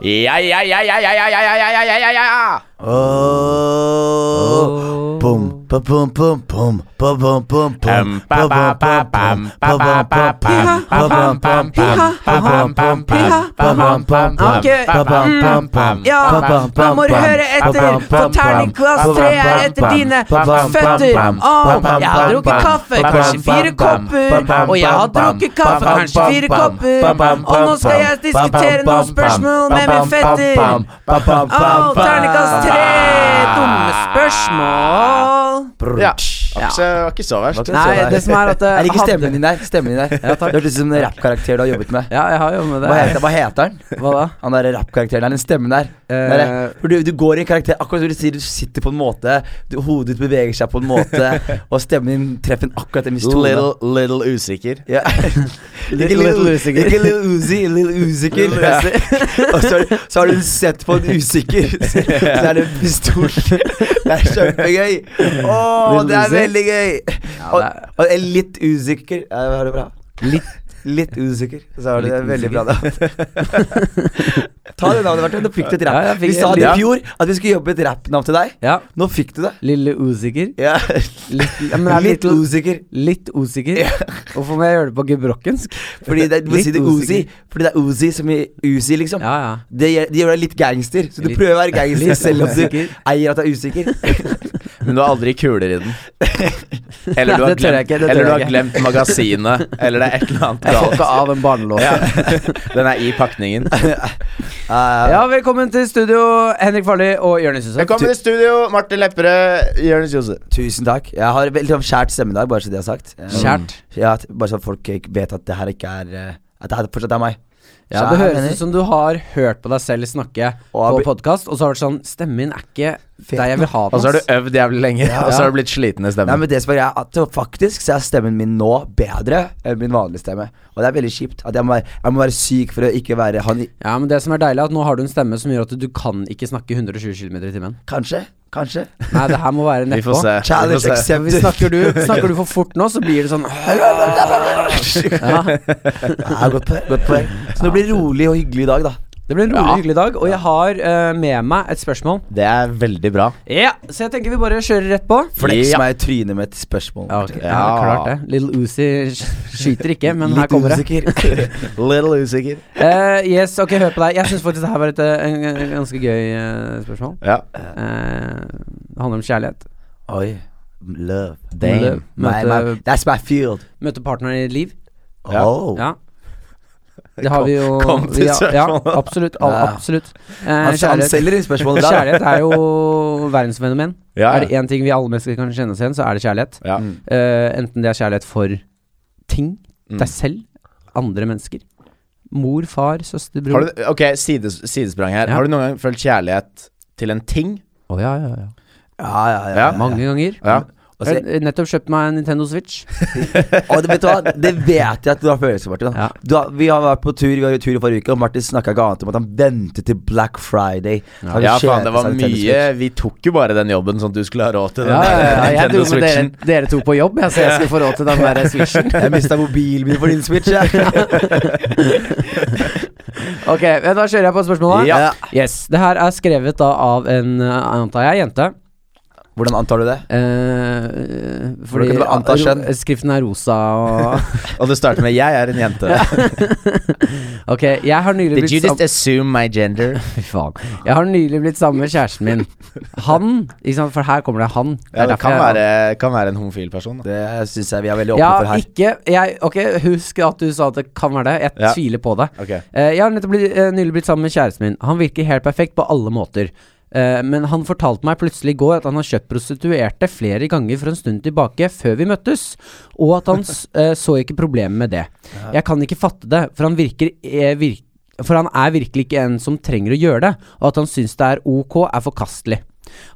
Ja, ja, ja, ja, ja, ja, ja, ja, ja, ja, ja, ja. Oh. Ja, nå må du høre etter for terningkast tre er etter dine føtter. Jeg har drukket kaffe, kanskje fire kopper. Og jeg har drukket kaffe, kanskje fire kopper. Og nå skal jeg diskutere noen spørsmål med min fetter. Å, terningkast tre! Dumme spørsmål. y'all. Yeah. Ikke så- var ikke så verst. Nei, det som er at Jeg liker hadde- stemmen din der. Stemmen din der Ja, takk. Det hørtes ut som en rappkarakter du har jobbet med. Ja, jeg har jobbet med det. Hva heter, hva heter han? Hva da? Han der rappkarakteren der, den stemmen der. Uh, du, du går i en karakter, akkurat som du sier, du sitter på en måte, du, hodet ditt beveger seg på en måte, og stemmen din treffer akkurat en viss tone. Little, little usikker. Ja. Little- little usikker. Ikke little uzi, little usikker. Little Ja. og så, så har du sett på en usikker, så, er det en pistol. Det er kjempegøy. Å, Little det er. Veldig gøy. Ja, Og, jeg er- litt usikker. Ja, det var det bra. Litt, litt usikker. Så er det veldig bra. Da. Ta det navnet, Martin. Nå fikk du et rapp. Ja, vi sa det i fjor, at vi skulle jobbe et rappnavn til deg. Ja. Nå fikk du det. Lille usikker. Ja. Litt, ja, men Litt litt, usikker. litt usikker. Hvorfor må jeg gjøre det på gebrokkensk? Fordi det, du må si det usikker. Fordi det er Uzi som i Uzi, liksom. Ja, ja. Det gjør, de gjør deg litt gangster, så du Litt- prøver å være gangster selv om du eier at du er usikker. Men du har aldri kuler i den. Eller du har glemt, ikke, eller du har glemt magasinet. Eller det er et eller annet Jeg får ikke av den Ja. Den er i pakningen. Uh, Ja, velkommen til studio, Henrik Farli og Jonis Josef. Velkommen til studio, Martin Lepperød, Jonis Josef. Tusen takk. Jeg har veldig sånn skjært stemme i dag, bare så det er sagt. Um, Kjært. Ja, bare så folk vet at det her ikke er uh, At det her fortsatt er meg. Ja, Det høres ut som du har hørt på deg selv snakke på podkast, og så har du vært sånn Stemmen min er ikke der jeg vil ha den. Og så har du øvd jævlig lenge, og så har du blitt sliten i Nei, stemmen. men det som er at faktisk så er stemmen min nå bedre enn min vanlige stemme. Og det er veldig kjipt. At jeg må være, jeg må være syk for å ikke være han Ja, men det som er deilig, er at nå har du en stemme som gjør at du kan ikke snakke 120 km i timen. Kanskje? Kanskje? Nei, det her må være Vi får nedpå. Challenge får se. accepted. Snakker du, snakker du for fort nå, så blir det sånn ja, Ja, godt. Godt poeng. Så det blir rolig og hyggelig i dag, da. Det blir en rolig, hyggelig dag, og jeg har eh, med meg et spørsmål. Det er veldig bra. Ja, Så jeg tenker vi bare kjører rett på. Fleks meg i trynet med et spørsmål. Ja, ok. ja, klart det. Little Uzi sk- skyter ikke, men her kommer det. usikker. Little usikker. Eh, yes, ok, hør på deg. Jeg syns faktisk det her var et, eh, en, en ganske gøy eh, spørsmål. Ja. Eh, det handler om kjærlighet. Oi. Love. Damn. My, Møte, my, that's my field. møte partneren i ditt liv. Ja. Oh. Ja. Det har vi jo Kom til har- Ja, spørsmålet. absolutt. al- Ja. absolutt. Eh, Han, han selger inn spørsmålet der. kjærlighet er jo verdensfenomen. Ja, Er det én ting vi alle mennesker kan kjenne oss igjen, så er det kjærlighet. ja. Mm. Eh, enten det er kjærlighet for ting, Mm. deg selv, andre mennesker. Mor, far, søster, Har du, ok, sides, sidesprang her. Ja. Har du noen gang følt kjærlighet til en ting? Å ja, ja, ja. Ja, ja, ja. Ja. Mange ganger. Ja. Jeg har nettopp kjøpt meg en Nintendo Switch. Og det, vet du hva, det vet jeg at du har følelser for, Martin. Ja. Du har, vi har vært på tur Vi var i tur i forrige uke, og Martin snakka ikke annet om at han ventet til Black Friday. Ja. Ja, faen, det var mye Vi tok jo bare den jobben sånn at du skulle ha råd til den Ja, ja, ja, jeg Nintendo dro med dere, Switchen. dere to på jobb, jeg, så jeg skulle få råd til den der Switchen. Jeg mista mobilen min for din Switch. Jeg. Ok, da kjører jeg på spørsmålet. Ja. Yes, Det her er skrevet da av en, eh, antar jeg, jente. Hvordan antar du det? Eh, fordi anta skriften er rosa og Og det starter med 'jeg er en jente'. Ok, jeg har nylig Did blitt you just assume my gender? Fy faen. Jeg har nylig blitt sammen med kjæresten min. Han, for her kommer det han. Det Ja, det kan jeg- være, kan være en homofil person. Da. Det syns jeg vi er veldig åpne Ja, for her. ikke jeg, Ok, husk at du sa at det kan være det. Jeg Ja. tviler på det. Okay. Eh, jeg har blitt, eh, nylig blitt sammen med kjæresten min. Han virker helt perfekt på alle måter. Eh, men han fortalte meg plutselig i går at han har kjøpt prostituerte flere ganger for en stund tilbake, før vi møttes, og at han eh, så ikke problemet med det. Jeg kan ikke fatte det, for han virker eh, vir For han er virkelig ikke en som trenger å gjøre det, og at han syns det er ok, er forkastelig.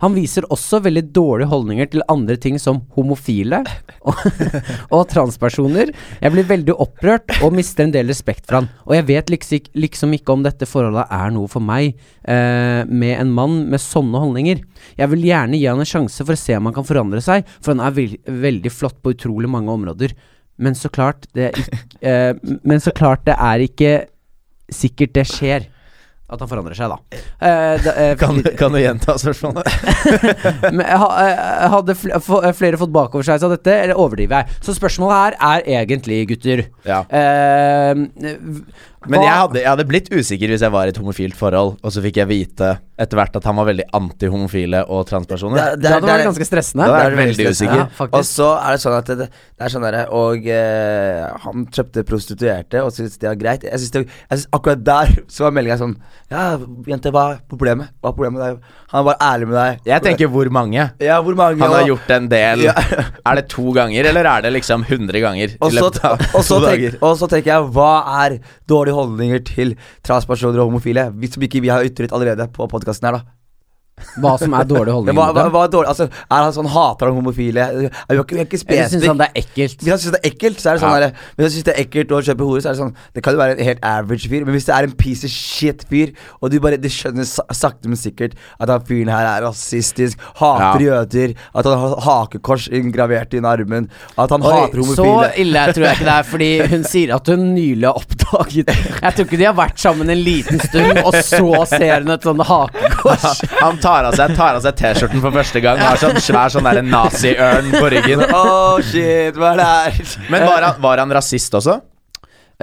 Han viser også veldig dårlige holdninger til andre ting som homofile og, og transpersoner. Jeg blir veldig opprørt og mister en del respekt for han. Og jeg vet liksom, liksom ikke om dette forholdet er noe for meg, eh, med en mann med sånne holdninger. Jeg vil gjerne gi han en sjanse for å se om han kan forandre seg, for han er vel- veldig flott på utrolig mange områder. Men så klart det, eh, men så klart det er ikke sikkert det skjer. At han forandrer seg, da. Eh, da eh, Kan, kan du gjenta spørsmålet? Men ha- eh, hadde flere fått bakoversveis av dette, eller overdriver jeg? Så spørsmålet her er egentlig, gutter Ja. eh, Men jeg hadde, jeg hadde blitt usikker hvis jeg var i et homofilt forhold, og så fikk jeg vite etter hvert at han var veldig anti-homofile og transpersoner. Det det, Det hadde vært ganske stressende. Er det jeg veldig usikker. Ja, Og så er det sånn at det, det er sånn derre Og eh, han kjøpte prostituerte og syntes det var greit. Jeg synes, det, jeg synes akkurat der så var meldinga sånn Ja, jente, hva er problemet? Hva er problemet med deg? Han var ærlig med deg. Jeg tenker hvor mange? Ja, hvor mange Han har og- gjort en del. Ja. Er det to ganger, eller er det liksom 100 ganger og i så, løpet av og, så tenk, og så tenker jeg, hva er dårlige holdninger til transpersoner og homofile? Som ikke vi har ytret allerede på podkasten her, da. Hva som er dårlig holdning hva, hva, hva er dårlig Altså, Er han sånn hater han homofile? Er har ikke, vi ikke Eller syns han det er ekkelt? Hvis han syns det er ekkelt, så er det sånn Ja. der, Hvis han syns det er ekkelt å kjøpe hore, så er det sånn Det kan jo være en helt average fyr, men hvis det er en piece of shit fyr, og du bare de skjønner sakte, men sikkert at han fyren her er rasistisk, hater jøder, at han har hakekors gravert inn armen, at han hater homofile så ille tror jeg ikke det er, fordi hun sier at hun nylig har oppdaget Jeg tror ikke de har vært sammen en liten stund, og så ser hun et sånn hakekors. Han tar av seg, tar av seg T-skjorten for første gang og har sånn svær sånn nazi-ørn på ryggen. Åh, shit, hva er det her? Men var han, var han rasist også?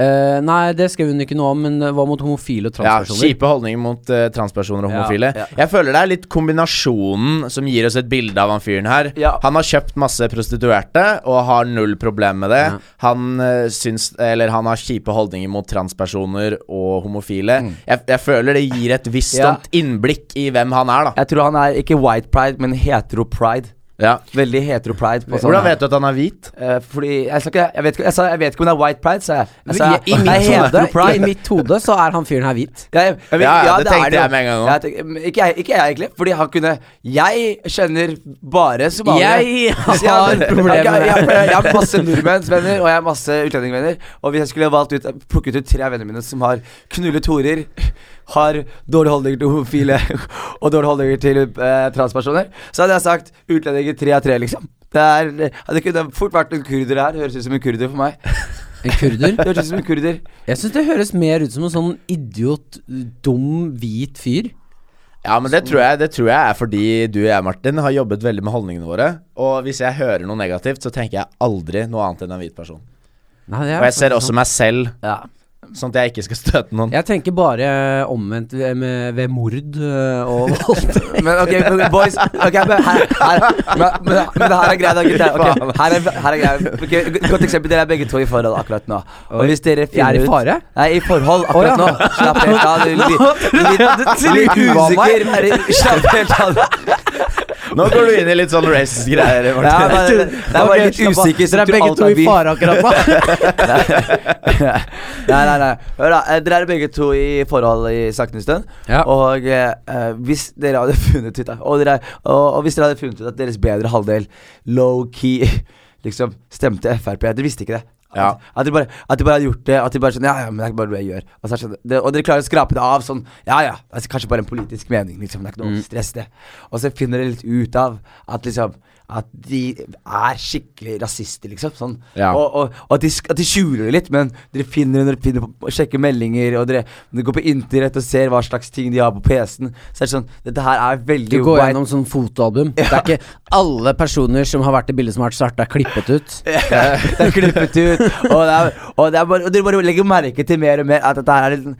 Eh, nei, det skrev hun ikke noe om, men det var mot homofile og Ja, transpersoner. Kjipe holdninger mot uh, transpersoner og homofile. ja. Jeg føler det er litt kombinasjonen som gir oss et bilde av han fyren her. Ja. Han har kjøpt masse prostituerte og har null problem med det. Ja. Han uh, syns Eller han har kjipe holdninger mot transpersoner og homofile. Jeg, jeg føler det gir et visst Ja. innblikk i hvem han er, da. Jeg tror han er ikke white pride, men hetero pride. Ja. Veldig hetero pride. På Hvordan vet du at han er hvit? Uh, fordi jeg, ikke, jeg, vet ikke, jeg, sa, jeg vet ikke om det er white pride, sa jeg. jeg sa, I, mitt hode, så er han fyren her hvit. Ja, Ja, det er tenkte jeg med en gang men ikke, ikke jeg, egentlig. Fordi han kunne Jeg kjenner bare somaliere. Jeg har problemer med jeg har masse nordmennsvenner, og jeg har masse utlendingvenner. Og hvis jeg skulle valgt ut plukket ut tre av vennene mine som har knullet horer, har dårlige holdninger til homofile og dårlige holdninger til eh, transpersoner, så hadde jeg sagt utlendinger tre av tre, liksom. Det, er, det kunne fort vært en kurder her. Høres ut som en kurder for meg. En kurder. Det høres ut som en kurder. Jeg syns det høres mer ut som en sånn idiot, dum, hvit fyr. Ja, men det tror, jeg, det tror jeg er fordi du og jeg, Martin, har jobbet veldig med holdningene våre. Og hvis jeg hører noe negativt, så tenker jeg aldri noe annet enn en hvit person. Nei, Og jeg ser også meg selv, Ja. Sånn at jeg ikke skal støte noen. Jeg tenker bare omvendt ved, med, ved mord øh, og vold. Men ok, boys okay, men her, her, men, men, men det her er greit, da, gutter. Ok, her er, her er greit. Ok, godt eksempel. Dere er begge to i forhold akkurat nå. Og hvis dere Jeg er finner fare? ut? Nei, i forhold ja. akkurat nå. Slapp helt av. Du, litt, usikker. Er Slapp helt av. Nå går du inn i litt sånn race-greier. Ja, det, det, det er bare litt usikker. så Dere er begge to i fare akkurat nå. Nei, nei, nei. nei. Hør da, eh, Dere er begge to i forhold i sakte stund. Ja. Og eh, eh, hvis dere hadde funnet ut da, og, dere, og, og hvis dere hadde funnet ut at deres bedre halvdel low-key liksom stemte Frp Dere visste ikke det. Ja. At, at, de bare, at de bare hadde gjort det. At de bare sånn Ja, ja, men det er bare det jeg gjør. Og, så sånn, det, og dere klarer å skrape det av sånn Ja, ja. Altså, kanskje bare en politisk mening, liksom. Det er ikke noe stress, det. Og så finner dere litt ut av at liksom at de er skikkelig rasister, liksom. Sånn. Ja. Og, og, og at, de, at de skjuler det litt, men dere finner det når dere finner på, sjekker meldinger, og dere, dere går på internett og ser hva slags ting de har på PC-en, så er det sånn Dette her er veldig Du går white- gjennom sånn fotoalbum. Det er ikke alle personer som har vært i bildet som har vært starta, klippet ut. det er klippet ut. Og, det er, og, det er bare, og dere bare legger merke til mer og mer at dette her er en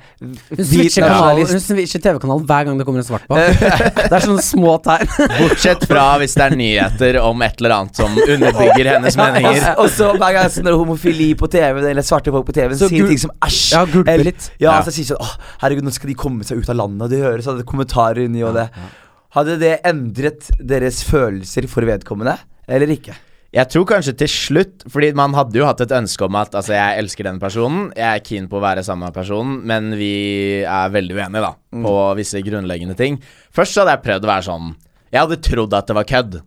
hvit nasjonalist. hun switcher TV-kanalen hver gang det kommer en svart på. Det er sånne små tegn. Bortsett fra hvis det er nyheter om et eller annet som underbygger hennes meninger. Og så hver gang det er homofili på TV eller svarte folk på TV Så sier ting som æsj. Ja, eller- litt. Ja, Ja. så sier sånn Åh, herregud, nå skal de komme seg ut av landet, og de hører så hadde det kommentarer inni og det. Hadde det endret deres følelser for vedkommende, eller ikke? Jeg tror kanskje til slutt Fordi man hadde jo hatt et ønske om at Altså, jeg elsker denne personen, jeg er keen på å være sammen med personen, men vi er veldig uenige, da, på visse grunnleggende ting. Først så hadde jeg prøvd å være sånn Jeg hadde trodd at det var kødd.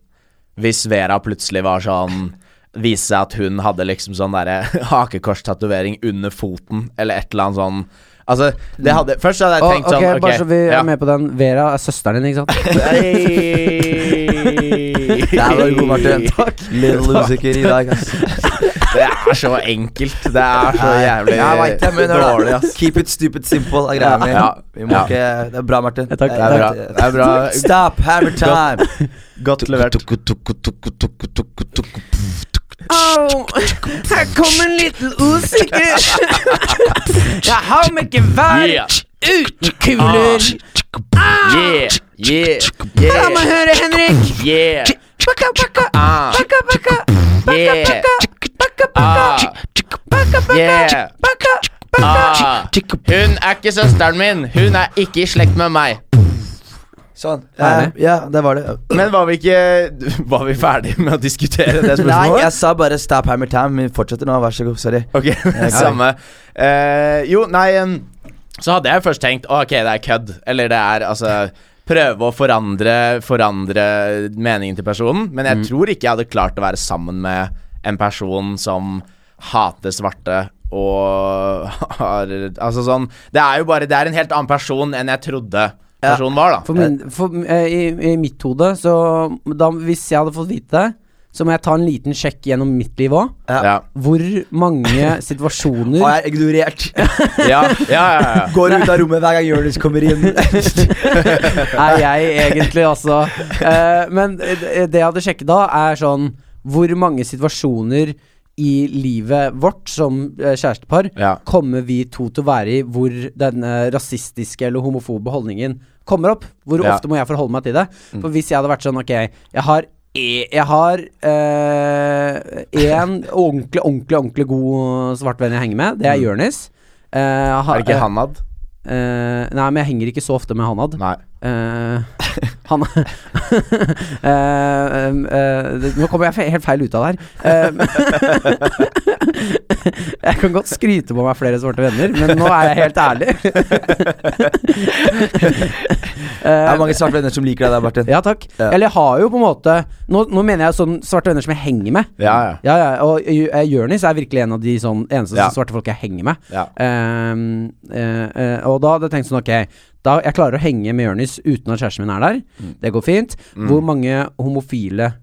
Hvis Vera plutselig var sånn Viste seg at hun hadde liksom sånn derre hakekorstatovering under foten, eller et eller annet sånn Altså, det hadde Først hadde jeg tenkt oh, ok, sånn Bare så vi ja. er med på den. Vera er søsteren din, ikke sant? Der var du god, Martin. Little usikker i dag, ass. Det er så enkelt. Det er så jævlig Jeg vet men dårlig, ass. Keep it stupid simple er greia mi. Ja. Ja. Det er bra, Martin. Takk. Det er bra. Det er bra. Stop, hammer time. Godt levert. Au, her kommer en liten usikker. Jeg har meg gevær Yeah. uten kuler. Yeah, yeah, La meg høre, Henrik. yeah. Bakka, bakka, Ah, bakka, bakka. yeah, Bakka, bakka, ah, yeah. Ah. Hun er ikke søsteren min. Hun er ikke i slekt med meg. Sånn. Eh, ja, det var det. Men var vi ikke Var vi ferdige med å diskutere det spørsmålet? Nei, jeg sa bare stop hammer time. Vi fortsetter nå, vær så god. Sorry. Ok, samme. uh, jo, nei um, Så hadde jeg først tenkt Ok, det er kødd. Eller det er altså Prøve å forandre Forandre meningen til personen. Men jeg tror ikke jeg hadde klart å være sammen med en person som hater svarte og har Altså sånn Det er jo bare Det er en helt annen person enn jeg trodde personen var, da. For min, for, eh, i, I mitt hode, så da, Hvis jeg hadde fått vite det, så må jeg ta en liten sjekk gjennom mitt liv òg. Ja, Hvor mange situasjoner Har jeg ignorert? ja, ja. ja, ja. Går ut av rommet hver gang Jonis kommer inn. er jeg egentlig, altså. Eh, men det det jeg hadde sjekket da, er sånn Hvor mange situasjoner i livet vårt som eh, kjærestepar Ja. kommer vi to til å være i hvor denne rasistiske eller homofobe holdningen kommer opp? Hvor Ja. ofte må jeg forholde meg til det? For hvis jeg hadde vært sånn Ok, jeg har e- jeg har én ordentlig, ordentlig, ordentlig god svart venn jeg henger med. Det er Jonis. Eh, Er det ikke Hanad? Eh, nei, men jeg henger ikke så ofte med Hanad. Nei. Eh, han uh, uh, Nå kommer jeg helt feil ut av det her. Jeg kan godt skryte på meg flere svarte venner, men nå er jeg helt ærlig. Det er mange svarte venner som liker deg der, Martin. ja, takk. Ja. Eller jeg har jo på en måte Nå, nå mener jeg sånn svarte venner som jeg henger med. Ja, ja. Ja, ja, og uh, Jonis er virkelig en av de sånn eneste svarte folk jeg henger med. og da hadde jeg tenkt sånn Ok, da jeg klarer å henge med Jonis uten at kjæresten min er der. Mm. Det går fint. Hvor mange homofile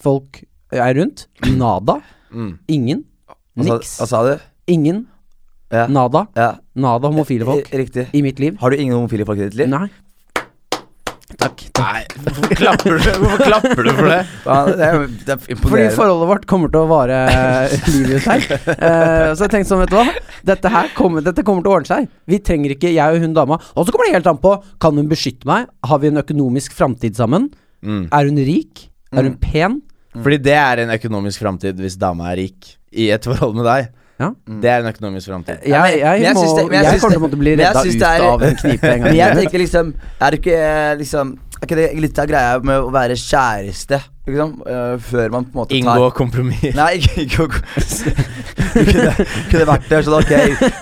folk er rundt? Nada. Mm. Ingen. Niks. Hva sa du? Ingen. Ja. Nada. ja. Nada homofile folk Riktig. i mitt liv. Har du ingen homofile folk i ditt liv? Nei. Takk. Nei, hvorfor klapper du, hvorfor klapper du for det? Ja, det, er, det er Fordi forholdet vårt kommer til å vare livet ut her. Uh, så jeg tenkte sånn, vet du hva. Dette her kommer, dette kommer til å ordne seg. Vi trenger ikke, jeg og hun dama. Og så kommer det helt an på Kan hun beskytte meg. Har vi en økonomisk framtid sammen? Mm. Er hun rik? Er hun pen? Fordi det er en økonomisk framtid hvis dama er rik i et forhold med deg. Ja. Det er en økonomisk framtid. Jeg, jeg, jeg det- jeg kommer til å måtte bli redda ut er- av en knipe en gang. Men jeg tenker liksom Er det ikke eh, liksom Er ikke det litt av greia med å være kjæreste, liksom? uh, før man på en måte tar Inngå kompromiss. Nei, ikke, ikke, kunne, kunne vært det sånn Ok,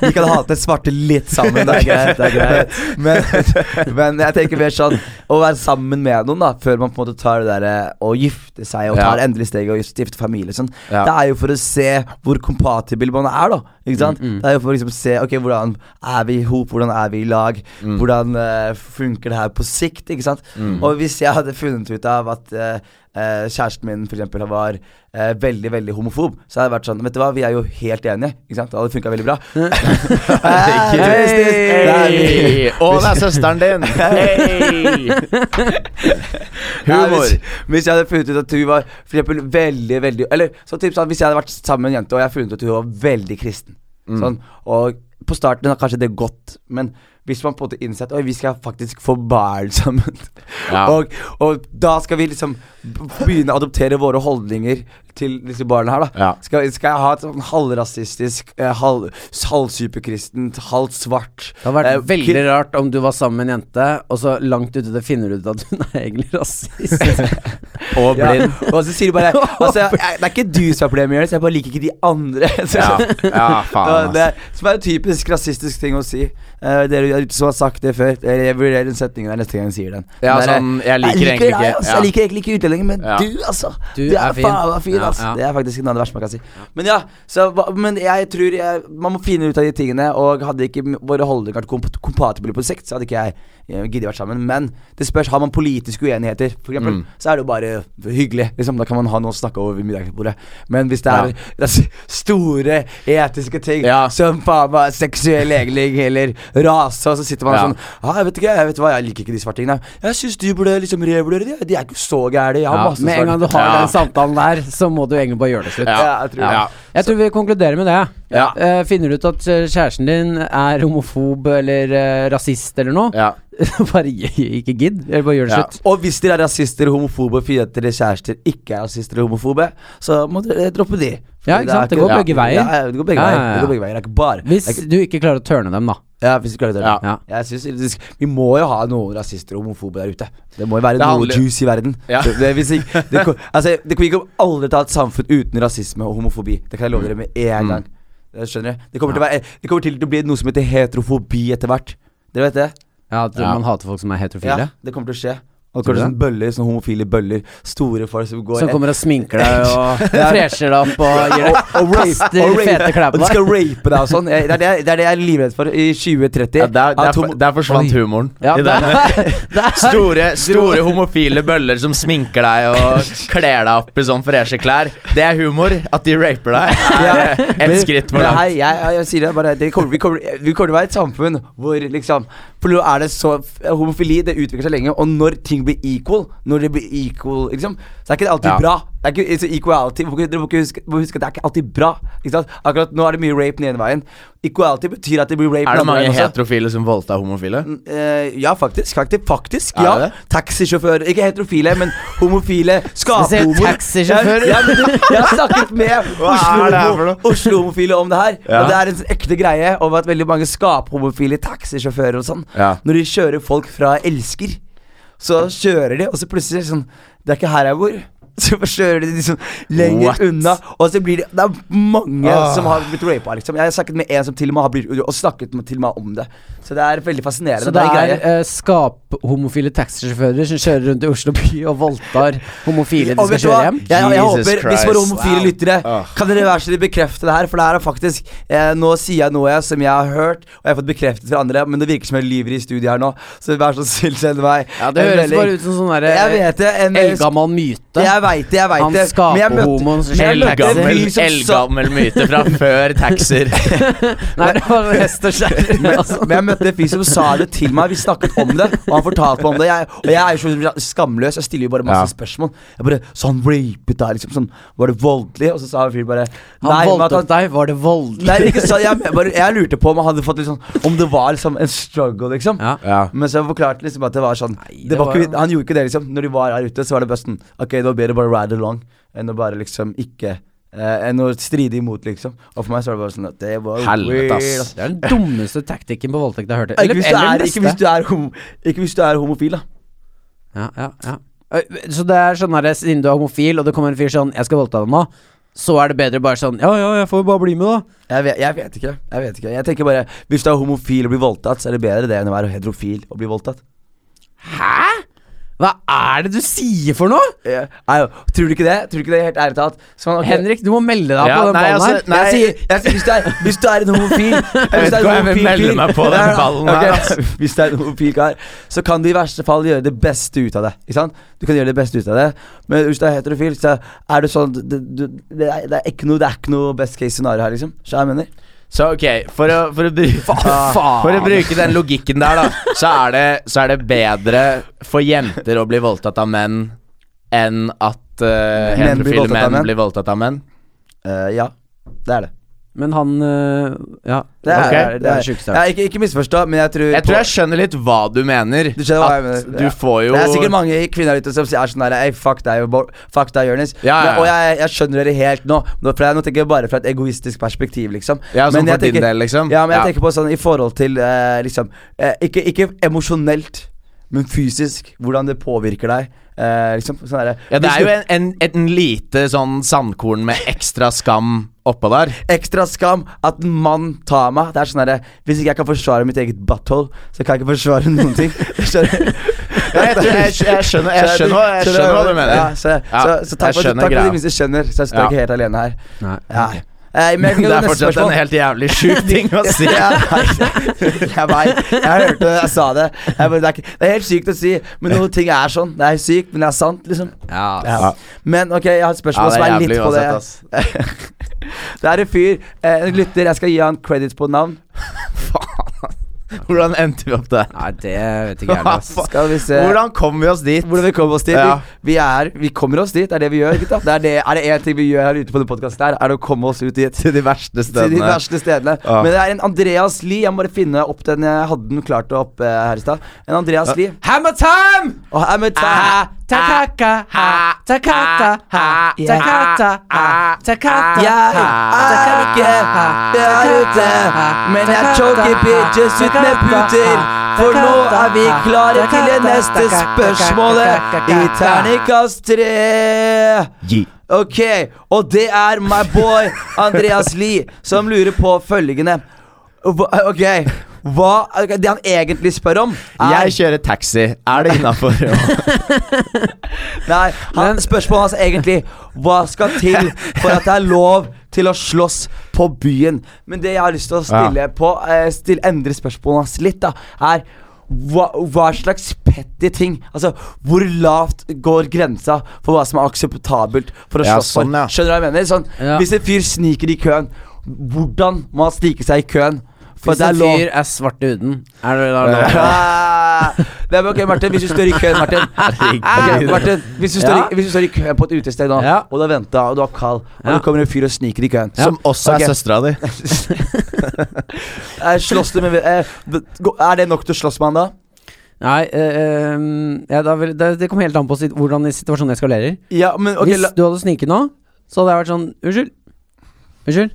vi kan hate svarte litt sammen Det er greit, det er greit men, men jeg tenker mer sånn Å være sammen med noen da Før man på en måte tar det der eh, Å gifte seg Og Ja. tar endelig steget Og stifte familie sånn Ja. Det er jo for å se Hvor kompatibel man er da Ikke sant? Mm, mm. Det er jo for å liksom se Ok, hvordan er vi i hop Hvordan er vi i lag Mm. Hvordan uh, funker det her på sikt Ikke sant? Mm. Og hvis jeg hadde funnet ut av at eh, eh, kjæresten min for eksempel var eh, veldig, veldig homofob, så hadde jeg vært sånn Vet du hva, vi er jo helt enige. Ikke sant? Det hadde funka veldig bra. hei, Hei! Og det er søsteren din! Humor. hvis, hvis jeg hadde funnet ut at hun var for eksempel veldig, veldig Eller så typ sånn, hvis jeg hadde vært sammen med en jente, og jeg hadde funnet ut at hun var veldig kristen Mm. Sånn, og på starten har kanskje det gått, men hvis man på en måte innser at Oi, vi skal faktisk få barn sammen, Ja. og, og da skal vi liksom begynne å adoptere våre holdninger til disse barna her, da. Ja. Skal, skal jeg ha et sånn halvrasistisk, eh, halv, halvsuperkristent, halvt svart Det hadde vært eh, veldig rart om du var sammen med en jente, og så langt ute det finner du ut at hun er egentlig rasist. Og ja, blind. Og så sier du bare altså, jeg, Det er ikke du som er problemet, Jonis, jeg bare liker ikke de andre. Så, Ja, ja faen, det, ass. som er en typisk rasistisk ting å si. Eh, dere er som har sagt det før. Jeg vurderer den setningen der neste gang jeg sier den. Ja, der, sånn, jeg liker jeg deg, ikke altså, ja. Jeg liker egentlig ikke utlendinger, men Ja. du, altså. Du Du er faen fin, altså. Det er faktisk noe av det verste man kan si. Men ja, så, men jeg tror jeg, man må finne ut av de tingene. Og hadde ikke våre holdninger vært komp kompatible på sikt, så hadde ikke jeg eh, giddet vært sammen. Men det spørs, har man politiske uenigheter, for eksempel, Mm. så er det jo bare hyggelig. Liksom, da kan man ha noe å snakke over ved middagsbordet. Men hvis det er Ja. store etiske ting, Ja. som faen meg seksuell legning eller rase, og så sitter man Ja. sånn ah, jeg vet ikke, jeg vet hva, jeg liker ikke de svartingene. Jeg syns du burde liksom revurdere de. De er ikke så gærne. Jeg har Ja, masse med en gang du har Ja. den samtalen der, så må du egentlig bare gjøre det slutt. Ja. Ja, jeg tror. Jeg tror vi konkluderer med det. Ja. Uh, finner du ut at eh, kjæresten din er homofob eller uh, rasist eller noe, Ja. bare ikke gidd. Eller bare gjør det Ja. slutt. Og hvis dere er rasister homofobe fordi eller deres kjærester ikke er rasister og homofobe, så må dere droppe de. Ja, ikke sant? Det går begge veier. Ja, det går begge Ja, ja, veier. ja. Det går begge veier. Det er ikke bare Hvis ikke, du ikke klarer å tørne dem, da. Ja, hvis du klarer det. Ja. Ja. Jeg synes, Vi må jo ha noen rasister og homofobe der ute. Det må jo være noe juice i verden. Ja. Det, hvis ikke, det, altså, det kommer ikke aldri til å ha et samfunn uten rasisme og homofobi. Det kan jeg love dere med en Mm. gang. Det skjønner dere? Det kommer, til å være, det kommer til å bli noe som heter heterofobi etter hvert. Dere vet det? Ja, at Ja. man hater folk som er heterofile. Ja, det kommer til å skje. Og kanskje sånne bøller, sånne homofile bøller. Store folk som går Som kommer og sminker deg og fresher deg opp og gir deg og rape, kaster og rape, fete klær og de skal rape deg og sånn. Det er det, det er det jeg er livredd for i 2030. Ja, der, der, At der forsvant Oi. humoren. Ja, i der, der. Store, store homofile bøller som sminker deg og kler deg opp i sånn freshe klær. Det er humor. At de raper deg, er ett skritt for langt. Nei, jeg, jeg, jeg sier det bare det kommer, vi, kommer, vi kommer til å være et samfunn hvor liksom For nå er det så Homofili det utvikler seg lenge, og når ting blir equal Når det blir equal, liksom Så er ikke det alltid Ja. bra. Det er ikke altså, equality. Dere må ikke- huske, må huske at det er ikke alltid bra. Ikke sant? Akkurat nå er det mye rape den ene veien. Equality betyr at det blir rape Er det mange heterofile som voldtar homofile? Eh, ja, faktisk. Faktisk, faktisk ja. det? Taxisjåfører. Ikke heterofile, men homofile. Skaphomoer. taxisjåfører? Ja, jeg har snakket med det noe? Oslo- om det her. Ja. Og det er en ekte greie om at veldig mange skaphomofile taxisjåfører og sånn, Ja. når de kjører folk fra Elsker, så kjører de, og så plutselig sånn Det er ikke her jeg bor. Så kjører de liksom lenger What? unna, og så blir det Det er mange Ah. som har blitt rapa, liksom. Jeg har snakket med en som til og med har blitt Og snakket med, til og med om det. Så det er veldig fascinerende. Så det det er er uh, skaphomofile taxisjåfører som kjører rundt i Oslo by og voldtar homofile de skal kjøre hjem? Jeg, jeg håper, hvis våre homofile Wow. lyttere oh. Kan dere være så snill bekrefte det her? For det her er faktisk eh, Nå sier jeg noe som jeg har hørt, og jeg har fått bekreftet fra andre, men det virker som jeg lyver i studiet her nå, så vær så snill, send meg Ja, det høres bare ut som sånn derre det. Eldgammel myte. Jeg veit det, jeg veit det. Han skaper en taxi. Eldgammel, myte fra før taxier. Nei, det var hest og skjær. Men, men jeg møtte en fyr som sa det til meg. Vi snakket om det, og han fortalte meg om det. Jeg, og jeg er jo så skamløs. Jeg stiller jo bare masse Ja. spørsmål. Jeg bare Sånn rapet deg, liksom. Sånn, var det voldelig? Og så sa fyren bare Han voldtok deg, var det voldelig? Nei, ikke så, jeg, bare, jeg lurte på om han hadde fått liksom Om det var liksom en struggle, liksom. Ja. Ja. Men så forklarte liksom at det var sånn Nei, det det var var ikke, Han gjorde ikke det, liksom. Når de var her ute, så var det sånn Ok, det var bedre bare ride along enn å bare liksom ikke eh, Enn å stride imot, liksom. Og for meg så er det bare sånn at det var Helvete, ass. weird, ass. Det er den dummeste taktikken på voldtekt jeg har hørt. Ikke hvis, du eller er, ikke, hvis du er homo, ikke hvis du er homofil, da. Ja, ja, ja. Så det er sånn her, siden du er homofil, og det kommer en fyr sånn 'Jeg skal voldta deg nå', så er det bedre bare sånn 'Ja, ja, jeg får bare bli med, da'. Jeg vet, jeg vet ikke. Jeg vet ikke Jeg tenker bare Hvis du er homofil og blir voldtatt, så er det bedre det enn å være heterofil og bli voldtatt. Hæ? Hva er det du sier for noe? Ja, nei, tror du ikke det? Tror du ikke det helt ærlig talt? Så man- ok. Henrik, du må melde deg Ja, på den nei, ballen altså, her. nei, jeg sier, jeg sier hvis, du er, hvis du er en homofil Jeg vet ikke hva jeg vil melde meg på den ballen her, ass. Hvis du er en homofil kar, så kan du i verste fall gjøre det beste ut av det. Ikke sant? Du kan gjøre det beste ut av det. Men hvis du er heterofil, så er det sånn Det, det, det, er, det, er, ikke noe, det er ikke noe best case scenario her, liksom. Så jeg mener. Så ok, for å, for, å bruke, for å bruke den logikken der, da, så er, det, så er det bedre for jenter å bli voldtatt av menn enn at uh, heterofile menn? blir voldtatt av menn. Uh, ja, det er det. Men han øh, Ja. Det er Ok, det. det er Er, ja, ikke, ikke misforstå, men jeg tror Jeg tror jeg skjønner litt hva du mener. Du skjønner hva jeg mener. du Ja. får jo Det er sikkert mange kvinner ute som er sånn der Ei, fuck deg, fuck deg, Jonis. Ja, ja, ja. Og jeg, jeg skjønner dere helt nå. Nå, for jeg, nå tenker jeg bare fra et egoistisk perspektiv, liksom. Ja, sånn for tenker, din del, liksom. Ja, men jeg tenker på sånn i forhold til uh, liksom uh, ikke, ikke emosjonelt, men fysisk. Hvordan det påvirker deg. Eh, liksom, sånn der, Ja, det er jo en, en, en lite sånn sandkorn med ekstra skam oppå der. Ekstra skam at en mann tar meg. Det er sånn derre Hvis ikke jeg kan forsvare mitt eget butthole, så kan jeg ikke forsvare noen ting. Skjønner? Jeg, jeg, jeg skjønner, jeg skjønner, hva- jeg skjønner hva du mener. Ja, så, Ja, så, så takk, jeg for, at du skjønner. Så jeg står Ja. ikke helt alene her. Nei. Ja. Eh, men Det er fortsatt spørsmål. en helt jævlig sjuk ting å si. Jeg vet, jeg hørte det, jeg sa det. Jeg bare, det, er ikke, det er helt sykt å si, men noen ting er sånn. Det er sykt, men det er sant, liksom. Ja, Ja. Men ok, jeg har et Ja, spørsmål det som er litt på det. uansett, ass. Det er en fyr, eh, en lytter, jeg skal gi han credits på navn. Hvordan endte vi opp der? Nei, det vet ikke jeg. Skal vi se Hvordan kom vi oss dit? hvordan vi kom oss dit. Ja. Vi, vi, er, vi kommer oss dit, det er det vi gjør, gutta. Det er, det, er det én ting vi gjør her ute på den podkasten er det å komme oss ut dit. Til de verste stedene. Til de verste stedene. Ja. Men det er en Andreas Lie. Jeg må bare finne opp den. Jeg hadde den klart opp eh, her i stad. En Andreas Lie. Hammer time! Oh, hammer time. ta Takaka, ha, takata, ha, takata, ha, takata, Jeg er ikke der ute, men jeg choker bitches ut med puter. For nå er vi klare til det neste spørsmålet. i terningkast tre. Ok, og det er my boy Andreas Lie som lurer på følgende. Ok, hva Det han egentlig spør om, er Jeg kjører taxi. Er det innafor? Nei, han, spørsmålet hans er egentlig Hva skal til for at det er lov til å slåss på byen? Men det jeg har lyst til å stille på eh, still, Endre spørsmålet hans litt, da er hva, hva slags petty ting Altså, hvor lavt går grensa for hva som er akseptabelt for å Ja, slåss sånn, for? Skjønner du hva jeg mener? Sånn, Ja. Hvis en fyr sniker i køen, hvordan må han snike seg i køen? For Hvis det er en fyr er svart i huden, er det da lov? Ah, det er ok, Martin. Hvis du står i køen, Martin. Ok, Martin hvis, du står i, hvis du står i køen på et utested nå, Ja. og du har venta, og du er kald, og det kommer en fyr og sniker i køen Som også okay. er søstera di. Eh, Slåss du med eh, Er det nok til å slåss med han da? Nei, ehm, ja, da vil, det, det kommer helt an på sit hvordan situasjonen eskalerer. Ja, men okay, Hvis du hadde sniket nå, så hadde jeg vært sånn Unnskyld. Unnskyld.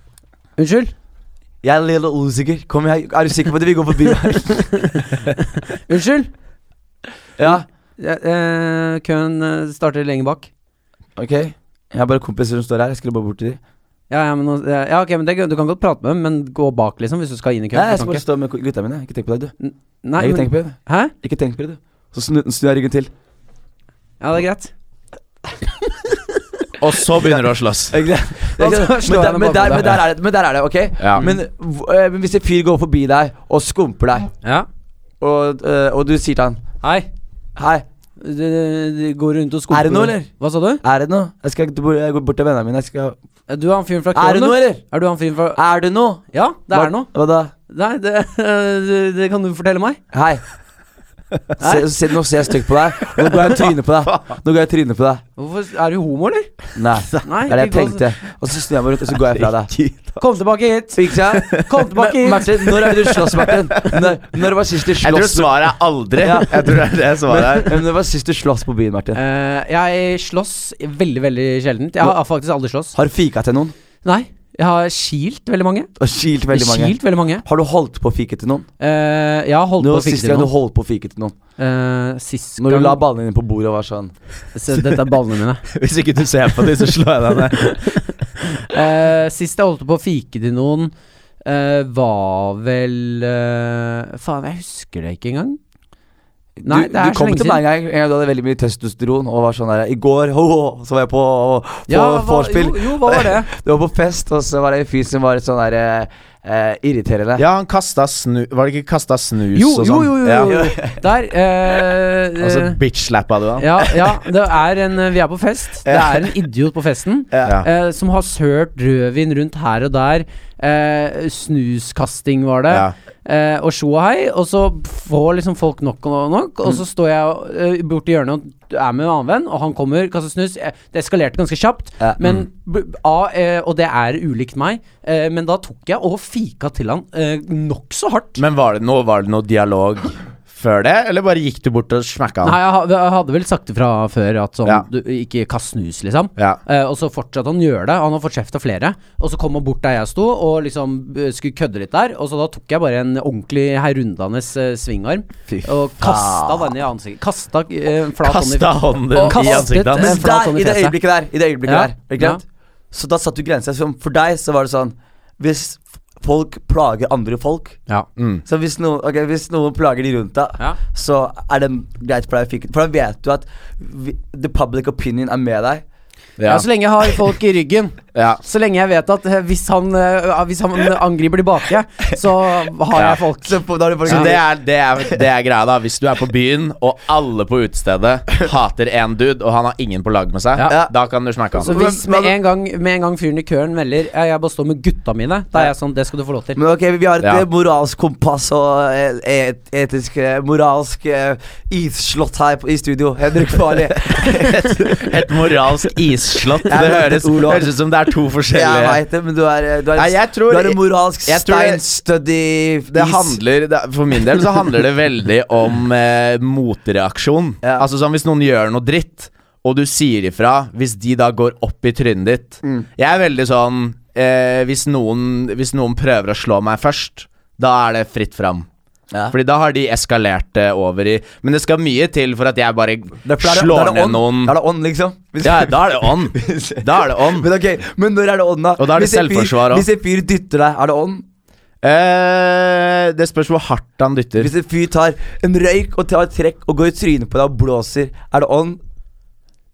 Unnskyld. Jeg er litt usikker. Kom, jeg, er du sikker på at vi går forbi her? Unnskyld. ja, Ja, eh, køen eh, starter lenger bak. ok. Jeg har bare kompiser som står her. Jeg skulle bare bort til dem. Ja, ja, men, nå- ja, ja, ok, men det, du kan godt prate med dem, men gå bak, liksom, hvis du skal inn i køen. Nei, jeg skal bare stå med gutta mine. Ikke tenk på det, du. Nei, Ikke men, tenk på det. Hæ? Ikke tenk på det, du. Så snu, snur jeg ryggen til. Ja, det er greit. Og så begynner du å slåss. Men, der, er det, men der det, ok? Ja. Men eh, hvis en fyr går forbi deg og skumper deg, Ja. og, uh, og du sier til han Hei. Hei, Du, du går rundt og skumper Er det noe, eller? Hva sa du? er det noe? Jeg skal gå jeg går bort til vennene mine. Jeg skal Du er han fyren fra Er det noe, eller? Er du han fyren fra Er det noe? Ja, det Hva- er noe. Hva da? Nei, det, det, det kan du fortelle meg. Hei. Se, se, nå ser jeg stygt på deg. Nå går jeg i trynet på deg. Nå går jeg trynet på deg. Hvorfor, er du homo, eller? Nei, Nei, det er det jeg tenkte. Og så snur jeg meg rundt, og så går jeg fra deg. Kom tilbake hit! Ikke sant? Kom tilbake hit! Martin, når er det du slåss, Martin? Når, når var sist du Jeg tror slåss? svaret er aldri. Ja. Jeg tror det er det svaret er. Men, men Når var sist du slåss på byen, Martin? Uh, jeg slåss veldig, veldig sjeldent. Jeg har faktisk aldri slåss. Har du fika til noen? Nei. Jeg har kilt veldig mange. Og kilt veldig mange? Kilt veldig mange. Har du holdt på å fike til noen? Uh, jeg har holdt Nå på å fike til noen. Sist du holdt på å fike til noen? Uh, sist Når du la ballene dine på bordet og var sånn Se, Dette er ballene mine. Hvis ikke du ser på dem, så slår jeg deg ned. uh, sist jeg holdt på å fike til noen, eh, var vel Faen, jeg husker det ikke engang. Nei, du, det er du så kom lenge til meg en gang en gang du hadde veldig mye testosteron og var sånn der I går ho, ho, så var jeg på, på Ja, vorspiel. jo, jo, hva var det? Du var på fest, og så var det en fyr som var sånn der eh, irriterende. Ja, han kasta snu... Var det ikke kasta snus Jo, og jo, jo, jo, jo, Ja. Der eh, Og så eh, bitch-slappa du han. ja, ja, det er en Vi er på fest. Det er en idiot på festen Ja. eh, som har sølt rødvin rundt her og der. Eh, snuskasting var det. Ja. Eh, og sjo og hei. Og så får liksom folk nok og nok. Og så står jeg eh, borti hjørnet og er med en annen venn, og han kommer, kaster snus. Det eskalerte ganske kjapt. Ja. Men b- A, eh, og det er ulikt meg, eh, men da tok jeg og fika til han eh, nokså hardt. Men var det noe, var det noe dialog før det, eller bare gikk du bort og smakka Nei, han? jeg, ha- jeg hadde vel sagt det fra før at sånn Ja. du, Ikke kast snus, liksom. Ja. Eh, og så fortsatte han å gjøre det. Han har fått kjeft av flere. Og så kom han bort der jeg sto, og liksom eh, skulle kødde litt der. Og så da tok jeg bare en ordentlig herundende uh, svingarm Fy og kasta den i ansiktet. Kasta uh, en flat hånd i Kasta hånden Og i kastet ansiktet hans. en Men flat der, hånd i i det fjeset. øyeblikket der, i det øyeblikket Ja. der ikke sant? Så da satte du grenser. Så For deg så var det sånn Hvis folk plager andre folk Ja. Mm. Så hvis, noen- okay, hvis noen plager de rundt deg, Ja. så er det greit for deg å fikk For da vet du at vi, the public opinion er med deg. Ja. Ja. så lenge jeg har folk i ryggen. ja. Så lenge jeg vet at eh, hvis han, eh, hvis han angriper tilbake, så har jeg folk. Så, da er det Så det er, det, er, det er greia, da. Hvis du er på byen, og alle på utestedet hater én dude, og han har ingen på lag med seg, Ja. da kan du smakke Så hvis med en gang, med en gang fyren i køen melder «Ja, 'Jeg bare står med gutta mine', da er jeg sånn 'Det skal du få lov til'. Men ok, vi har et Ja. eh, moralsk kompass og et, etisk moralsk isslott her på, i studio. Henrik Farli. Et moralsk isslott. Det høres, et høres ut som det er to forskjellige Jeg veit det, men du er, du er, Nei, jeg tror- du er en moralsk steinstødig Det handler, det, for min del så handler det veldig om eh, motreaksjon. Ja. Altså sånn Hvis noen gjør noe dritt, og du sier ifra, hvis de da går opp i trynet ditt Mm. Jeg er veldig sånn eh, hvis, noen, hvis noen prøver å slå meg først, da er det fritt fram. Ja. Fordi da har de eskalert det over i Men det skal mye til for at jeg bare er det- slår er det ned on. noen Da er det on, liksom. Hvis- Ja, da er det on. Da er det on. Men ok, men når er det on, da? Og da er det Hvis selvforsvar. Hvis en fyr dytter deg, er det on? Eh, det spørs hvor hardt han dytter. Hvis en fyr tar en røyk og tar et trekk og går i trynet på deg og blåser, er det on?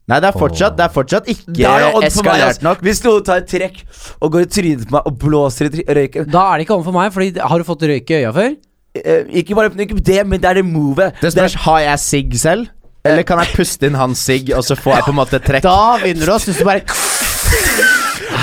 Nei, det er fortsatt, det er fortsatt ikke det er eskalert altså. nok. Hvis noen tar et trekk og går i trynet på meg og blåser i røyken Da er det ikke ånd for meg, Fordi har du fått røyk i øya før? Eh, Ikke bare ikke det, men det er det movet. Det spørs, har jeg sigg selv? Eller kan jeg puste inn hans sigg, og så får jeg på en måte trekk? Da vinner du oss hvis du bare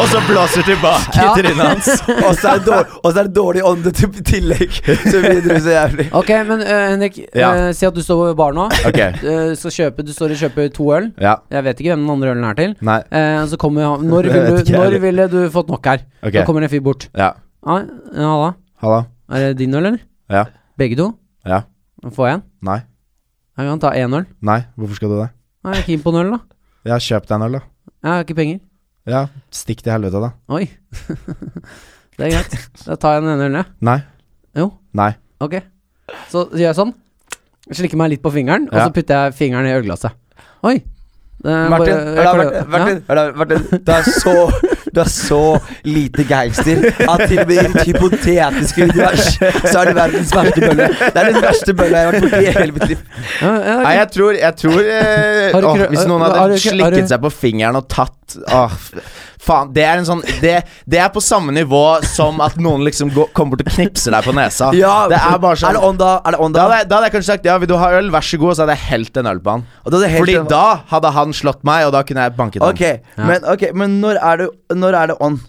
Og så blåser tilbake Ja. i trynet hans. Og så er det dårlig, og så er det dårlig ånde til tillegg. Så videre så jævlig. Ok, men uh, Henrik, Ja. uh, si at du står på bar nå. Ok, Uh, skal kjøpe, du står og kjøper to øl. ja. Jeg vet ikke hvem den andre ølen er til. Nei. Eh, så kommer han Når, Det vil du, når ville du fått nok her? Ok. Da kommer en fyr bort. Ja. Ah, ja, halla. Halla. Er det din øl, eller? Ja. Begge to? Ja. Får jeg en? Nei. Jeg kan ta én øl. Nei. Hvorfor skal du det? Nei, Jeg er keen på en øl, da. Ja, kjøp deg en øl, da. Jeg har ikke penger. Ja, stikk til helvete, da. Oi. det er greit. Da tar jeg den ene ølen, jeg. Nei. Jo. Nei. Ok. Så gjør jeg sånn. Slikker meg litt på fingeren, og Ja. så putter jeg fingeren i ølglasset. Oi. Det er Martin, bare- jeg hør da, klarer- Martin, hør da, Martin, Det er så Du er så lite gangster at til og med i ditt hypotetiske univers så er det verdens verste bølle. Det er den verste bølla jeg har vært borti i hele mitt liv. Ja, ja. Nei, jeg tror, jeg tror eh, Har du åh, Hvis noen har hadde du slikket du- seg på fingeren og tatt Åh, faen. Det er en sånn det, det er på samme nivå som at noen liksom går, kommer bort og knipser deg på nesa. Ja, det er bare sånn Er det on da? Er det on da hadde, jeg, da hadde jeg kanskje sagt ja, vil du ha øl, vær så god, og så hadde jeg helt en øl på han. Fordi da hadde han slått meg, og da kunne jeg banket han. Ok, men, ok, men når er det Når er det on?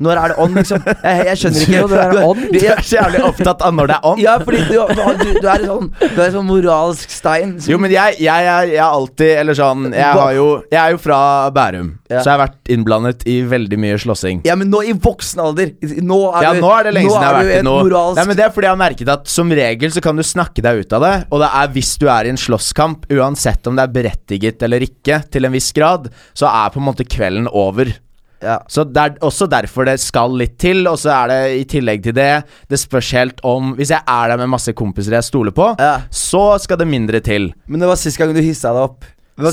Når er det on, liksom? Jeg, jeg skjønner ikke. Når er det on? Du er så jævlig opptatt av når det er on. Ja, fordi du, du, du er sånn Du er sånn moralsk stein. som- Jo, men jeg, jeg, jeg, jeg alltid Eller sånn Jeg, har jo, jeg er jo fra Bærum, Ja. så jeg har vært innblandet i veldig mye slåssing. Ja, men nå i voksen alder. Nå er Ja, du, nå er det lenge siden jeg har vært i noe moralsk Nei, men Det er fordi jeg har merket at som regel så kan du snakke deg ut av det. Og det er hvis du er i en slåsskamp, uansett om det er berettiget eller ikke, til en viss grad, så er på en måte kvelden over. Ja. Så det er også derfor det skal litt til, og så er det i tillegg til det Det spørs helt om Hvis jeg er der med masse kompiser jeg stoler på, Ja. så skal det mindre til. Men det var sist gang du hissa deg opp.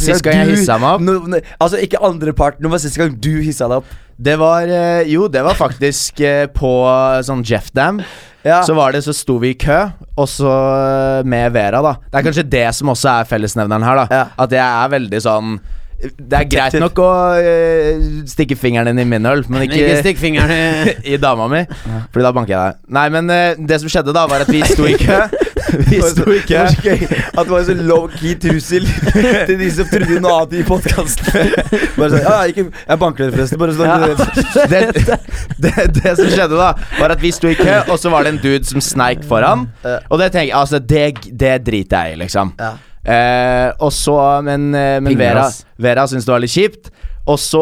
Sist gang jeg hissa meg opp? No, no, altså ikke andre parten, det var sist gang du hissa deg opp. Det var eh, Jo, det var faktisk eh, på eh, sånn Jeff Dam. Ja. Så var det, så sto vi i kø, og så med Vera, da. Det er kanskje det som også er fellesnevneren her, da. Ja. At jeg er veldig sånn Det er greit nok å eh, stikke fingeren din i min øl, men Ikke ikke stikk fingeren i i dama mi, Fordi da banker jeg deg. Nei, men eh, det som skjedde da, var at vi sto i kø. Vi sto i kø. så at det var en så low-key trussel til de som trodde noe annet i podkasten. Bare sånn Ja, ja, ikke Jeg banker dere, forresten. Bare sånn Ja. det, det, det som skjedde da, var at vi sto i kø, og så var det en dude som sneik foran. Og det tenker jeg, altså, det, det driter jeg i, liksom. Ja. Eh, og så, men, eh, men Vera. Vera syntes det var litt kjipt. Og så,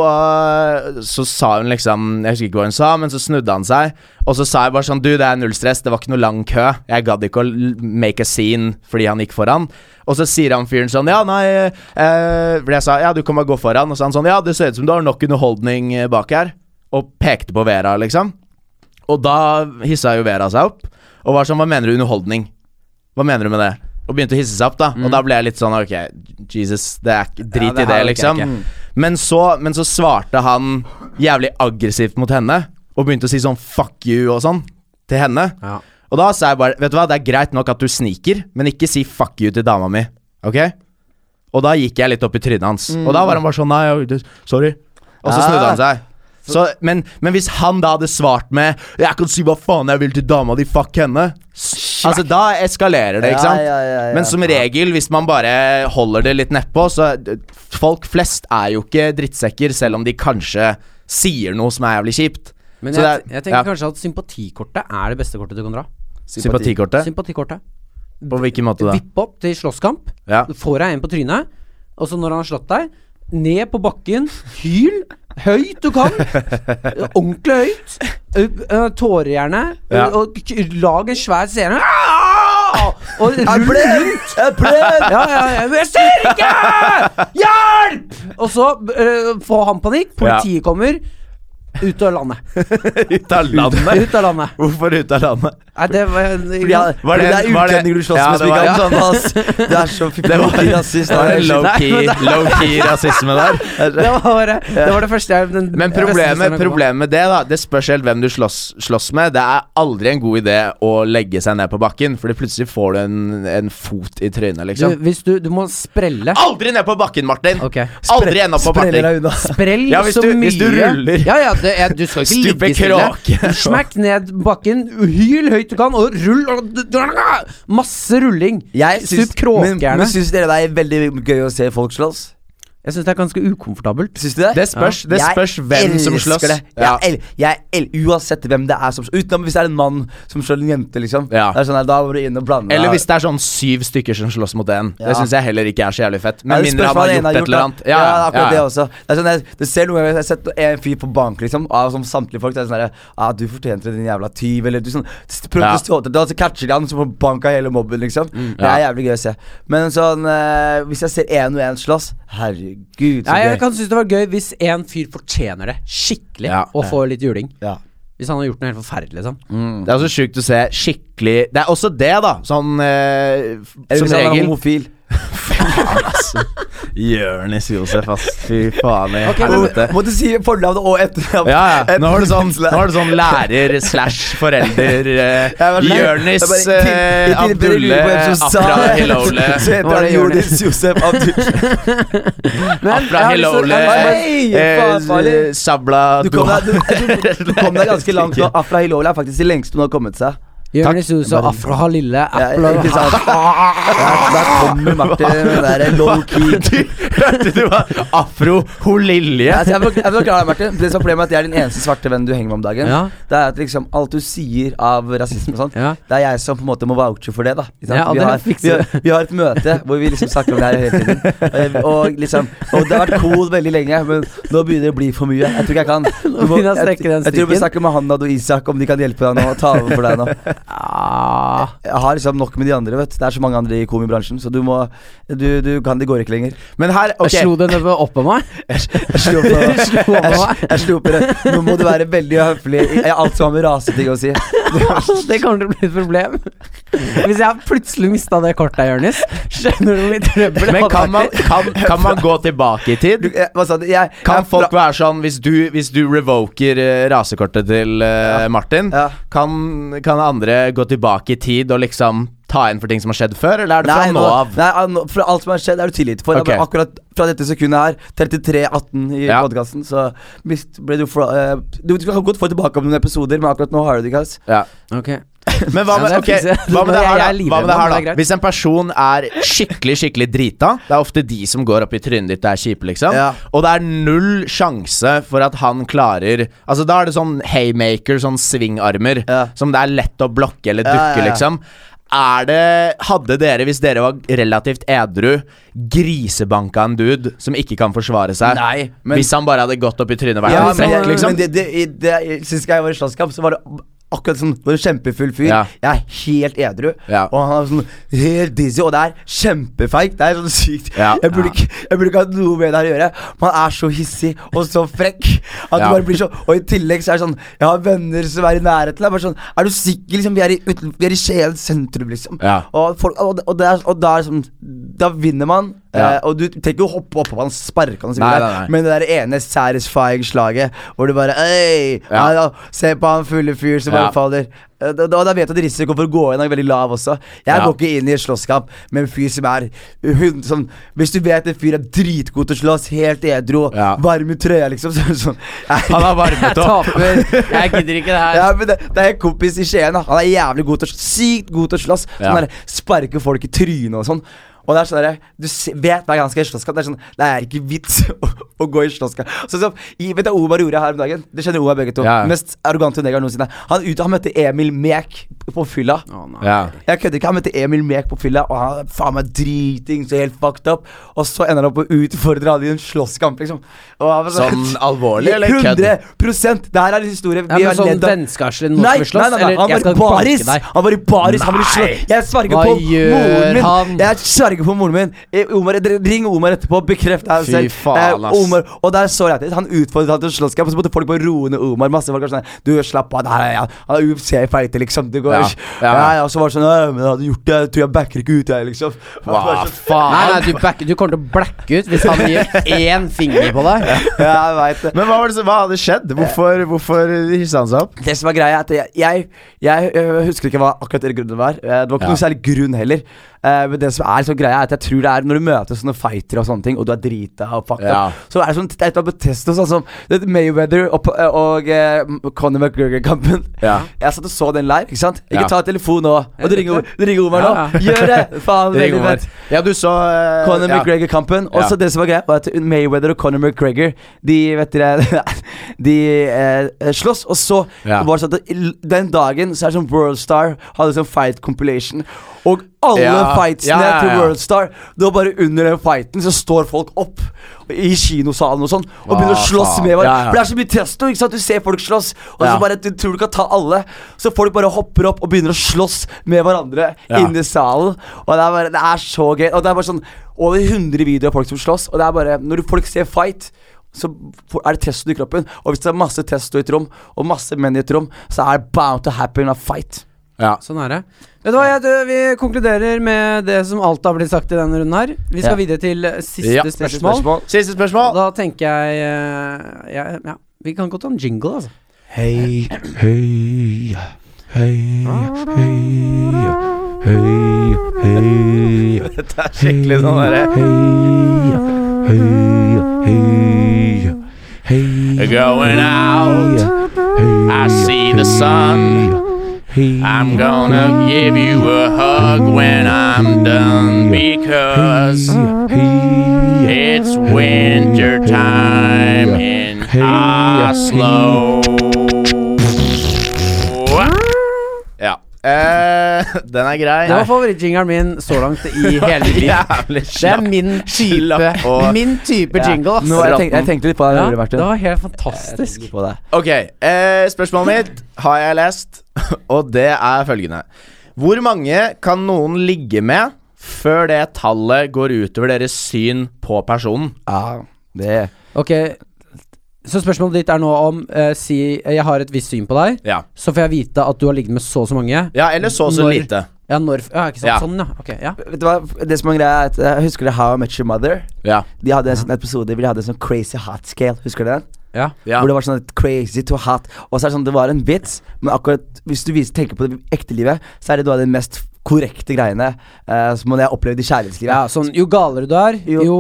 så sa hun liksom Jeg husker ikke hva hun sa, men så snudde han seg. Og så sa jeg bare sånn Du, det er null stress. Det var ikke noe lang kø. Jeg gadd ikke å make a scene fordi han gikk foran. Og så sier han fyren sånn Ja, nei eh, Fordi jeg sa ja, du kan bare gå foran. Og så han sånn Ja, det ser ut som du har nok underholdning eh, bak her. Og pekte på Vera, liksom. Og da hissa jo Vera seg opp. Og var sånn Hva mener du underholdning? Hva mener du med det? Og begynte å hisse seg opp, da. Og da ble jeg litt sånn Ok, Jesus, det er Drit Ja, det i det, liksom. ikke. Men så, men så svarte han jævlig aggressivt mot henne, og begynte å si sånn fuck you og sånn til henne. Ja. Og da sa jeg bare Vet du hva, det er greit nok at du sniker, men ikke si fuck you til dama mi, ok? Og da gikk jeg litt opp i trynet hans. Og da var han bare sånn Nei, sorry. Og så snudde han seg. Så, men, men hvis han da hadde svart med 'Jeg kan si hva faen jeg vil til dama di, fuck henne', s- altså da eskalerer det, ikke sant? Ja, ja, ja, ja. Men som regel, hvis man bare holder det litt nedpå, så Folk flest er jo ikke drittsekker, selv om de kanskje sier noe som er jævlig kjipt. Men Så jeg, det er- jeg tenker ja. kanskje at sympatikortet er det beste kortet du kan dra. Sympatikortet? Sympatikortet. På hvilken måte da? Vipp opp til slåsskamp. Ja. Får deg en på trynet, og så når han har slått deg, ned på bakken, hyl høyt du kan. Ordentlig høyt. Tårer gjerne. Ja. Og lag en svær scene. Og rull rundt. Jeg ble Ja, ja, ja. Jeg ser ikke! Hjelp! Og så uh, får han panikk. Politiet kommer. Ut av landet. Ut av landet? Ut av landet. Hvorfor ut av landet? Nei, det var Fordi jeg- Var det- det er utlendinger du slåss Ja, med, det ikke ja. Sånn. Du er så Det rasist. Det var low-key det- low-key rasisme der. Det var, det var det første jeg den, Men problemet, problemet med det, da Det spørs helt hvem du slåss, slåss med. Det er aldri en god idé å legge seg ned på bakken, Fordi plutselig får du en, en fot i trynet, du, liksom. Hvis du, du må sprelle Aldri ned på bakken, Martin! Okay. Aldri ennå på bakken. Sprell Ja, hvis så du- mye hvis du ruller. Ja, ja, det er, du skal ikke ligge stille. Smekk ned bakken, hyl høyt du kan, og rull Masse rulling. Stup kråke men, men syns dere det er veldig gøy å se folk slåss? Jeg syns det er ganske ukomfortabelt. Syns du det? Det spørs, det spørs hvem som slåss. Det. Ja. Jeg, el, jeg el, uansett hvem det er som Utenom hvis det er en mann som slår en jente, liksom. Ja. Det er sånn her, Da må du inn og blande Eller hvis det er sånn syv stykker som slåss mot én. Ja. Det syns jeg heller ikke er så jævlig fett. Ja, Med mindre han har gjort et eller annet. Ja, ja, akkurat det også. Det er sånn, jeg, du ser noen ganger Jeg har sett en fyr på bank, liksom, av som samtlige folk. Det er sånn her ah, 'Du fortjente det, din jævla tyv', eller du sånn Prøver Ja. å stå til Da så catcher de han, så får han bank av hele mobben, liksom. Det er jævlig gøy å se. Men sånn eh, Hvis jeg ser én og én slåss Herregud, så Nei, gøy. jeg kan synes det var gøy hvis en fyr fortjener det skikkelig, Ja. og får litt juling. Ja. Hvis han har gjort noe helt forferdelig, liksom. Det er også sjukt å se skikkelig Det er også det, da. Sånn eh, f- Eller Som hvis han er regel. homofil. Jonis Josef, ass. Fy faen i okay, helvete. Måtte si fornavnet og etternavn. Ja, ja. Nå var det sånn, nå det sånn lærer slash forelder uh. Jonis du på Abdulle Afra Hilole. Så heter han Jonis Josef Abdulle. Afra har Hilole faen, Sabla Du kom, deg, du, du, du kom deg ganske langt nå. Afra Hilole er faktisk det lengste hun har kommet seg. Jonis Jose, og Lille, Ja, Apple ikke sant? Der, kommer Martin med den low-key Hørte du hva? Afro Holilje. Altså, jeg vil jeg forklare deg, Martin. Det som er Problemet er at jeg er den eneste svarte vennen du henger med om dagen. Ja. Det er at liksom alt du sier av rasisme og sånn, Ja. det er jeg som på en måte må vouche for det. da ikke sant? Ja, vi, har, vi, har, vi har et møte hvor vi liksom snakker om det her hele tiden. Og, Og liksom Og det har vært cool veldig lenge, men nå begynner det å bli for mye. Jeg tror ikke jeg kan. Du må- jeg jeg, jeg tror vi snakker med Hanad og Isak om de kan hjelpe deg nå. Og ta over for deg nå. Ah. Jeg har liksom nok med de andre. vet Det er så mange andre i komibransjen, så du må Du, du kan Det går ikke lenger. Men her, okay. Jeg slo den oppå meg. Jeg slo Du slo Jeg, meg. jeg slo. Nå må du være veldig høflig i alt som har med raseting å si. Det kommer til å bli et problem. Hvis jeg plutselig mista det kortet, Jonis, skjønner du hvor mye trøbbel Men kan man, kan, kan man gå tilbake i tid? Hva sa du? Jeg, Kan folk være sånn Hvis du, hvis du revoker eh, rasekortet til uh, Martin, kan, kan andre gå tilbake i tid og liksom ta igjen for ting som har skjedd før, eller er det fra Nei, nå nå, av? nei, fra alt som har skjedd, er du tilgitt for. Okay. Akkurat fra dette sekundet her, 33.18 i Ja. podkasten, så ble du fra, uh, Du kan godt få tilbake om noen episoder, men akkurat nå har du det guys. Ja. Okay. Men hva med, det ok, fikse. hva med det her, er da? Hva med det her men det er da? Hvis en person er skikkelig, skikkelig drita Det er ofte de som går opp i trynet ditt og er kjipe, liksom. Ja. Og det er null sjanse for at han klarer Altså Da er det sånn haymaker, sånn svingarmer, Ja. som det er lett å blokke eller Ja, dukke, ja, ja. liksom. Er det Hadde dere, hvis dere var relativt edru, grisebanka en dude som ikke kan forsvare seg? Nei, men- hvis han bare hadde gått opp i trynet hver Ja, gang? men, liksom? men det, det, i- det, Sist gang jeg var i slåsskamp, så var det akkurat sånn var en kjempefull fyr. Ja. Jeg er helt edru, Ja. og han er sånn helt dizzy, og det er kjempefeigt. Det er sånn sykt. Ja. Jeg, burde ikke, jeg burde ikke hatt noe med det her å gjøre. Man er så hissig og så frekk at du bare blir så Og i tillegg så er det sånn Jeg har venner som er i nærheten. Bare sånn Er du sikker, liksom? Vi er i, uten- vi er i Skien sentrum, liksom. Og, folk, og, og, det er, og da er sånn Da vinner man. Ja. Eh, og du trenger ikke å hoppe oppå han, sparke han nei. Men det der ene satisfying slaget hvor du bare Øy! Ja. Ja. Ja, se på han fulle fyr som Ja. bare faller. Eh, Da, da vet du at risikoen for å gå inn er veldig lav også. Jeg Ja. går ikke inn i en slåsskamp med en fyr som er hun, sånn, Hvis du vet en fyr er dritgod til å slåss, helt edru, Ja. varm i trøya, liksom, så det sånn Han har varmet Jeg opp. taper. Jeg gidder ikke det her. ja, men det, det er en kompis i Skien. Han er jævlig god til å Sykt god til å slåss. Ja. Sånn der, Sparke folk i trynet og sånn. Og det er sånn der, Du vet hver gang han skal i slåsskamp. Det er sånn Det er ikke vits å, å gå i slåsskamp. Sånn som i, Vet du hva Omar gjorde her om dagen? Det kjenner Omar begge to. Ja. Mest arrogante negeren noensinne. Han, ut, han møtte Emil Mek på fylla. Oh. Ja. Jeg kødder ikke. Han møtte Emil Mek på fylla, og han er faen meg dritings og helt fucked up. Og så ender han opp å utfordre han i en slåsskamp, liksom. Og han var Sånn alvorlig, eller kødd? 100 Det her er en historie vi ja, har sånn ledd av. vennskapslig nå Nei, skal vi slåss? nei, nei, nei, nei. han var i baris! Han var i baris, han ville slå Nei. Jeg sverger på moren min! han? Jeg sverger på moren min. Eh, Omar, ring Omar etterpå, bekreft det Fy selv. faen, Eh. Omar, og der er så lættis. Han utfordret han til slåsskamp, og så måtte folk bare roe ned Omar. Masse folk var sånn Du, slapp av, det her er ja. Han er UFC-fighter, liksom. Det går Ja, ikke. ja. Ja, ja, og så var det sånn Men jeg hadde gjort det, jeg tror jeg backer ikke ut, jeg, liksom. Hva sånn, faen? nei, du, back, du kommer til å blacke ut hvis han gir én finger på deg. Ja, jeg vet det. Men hva, var det, hva hadde skjedd? Hvorfor, hvorfor hissa han seg opp? Det som er greia, er at jeg, jeg, jeg jeg husker ikke hva akkurat grunnen var. Eh, Det var ikke Ja. noe særlig grunn heller. Eh, Men det som er liksom greia, er at jeg tror det er når du møter sånne fightere og sånne ting, og du er drita og fucked Ja. så er det sånn Det er et av Bethesda, sånn som er Mayweather og, og uh, Conor McGregor-kampen. Ja. Jeg satt og så den live, ikke sant? Ikke Ja. ta telefon nå. Og du ringer, du ringer Omar nå. Gjør det! Faen, veldig fett. Ja, du så uh, Conor. McGregor-kampen. Og så det som var greia, var at Mayweather og Conor McGregor De vet dere De uh, slåss, og så var det sånn at den dagen så er det sånn Worldstar hadde sånn fight compilation. Og alle Ja. fightsene Ja, ja, til. Worldstar Det var bare under den fighten så står folk opp i kinosalen og sånn og begynner å slåss med hverandre. For det er så mye testo. ikke sant Du ser folk slåss, og så bare du tror du kan ta alle. Så folk bare hopper opp og begynner å slåss med hverandre inne i salen. Og det er, bare, det er så gøy. Og det er bare sånn over 100 videoer av folk som slåss. Og det er bare Når folk ser fight så er det testo i kroppen. Og hvis det er masse testo i et rom, og masse menn i et rom, så er det bound to happen a fight. Ja. Sånn er det. Vet du hva, jeg, vi konkluderer med det som alt har blitt sagt i denne runden her. Vi skal Ja. videre til eh, siste Ja. spørsmål. Siste spørsmål. Da tenker jeg eh, ja, ja, Vi kan godt ta en jingle, altså. Hei, hei, hei, hei, hei, hei. Dette er skikkelig sånn derre Going out, I see the sun. I'm gonna give you a hug when I'm done because it's winter time in Oslo. Ja. Eh, den er grei. Det var favorittjingeren min så langt i hele mitt liv. Det er min type og- Min type Ja. jingle. Nå, jeg, tenkte, jeg tenkte litt på det. ja, Ja, det var helt fantastisk. på det. Ok, uh, spørsmålet mitt har jeg lest, og det er følgende. Hvor mange kan noen ligge med før det tallet går utover deres syn på personen? Ja, det Ok, så spørsmålet ditt er nå om eh, Si jeg har et visst syn på deg, Ja, så får jeg vite at du har ligget med så og så mange. ja eller så og så Når- lite. Ja, når Ja, ikke sant. Ja. Sånn, ja. Ok, ja. Vet du hva, det som er greia er at Jeg husker det How I Met Your Mother. Ja. De hadde en sånn episode hvor de hadde en sånn crazy hot scale. Husker du den? ja. ja. Hvor det var sånn crazy to hot. Og så er det sånn, det var en vits, men akkurat hvis du viser, tenker på det ekte livet, så er det noe av de mest korrekte greiene uh, som man har opplevd i kjærlighetslivet. ja sånn, jo galere du er, Jo- jo,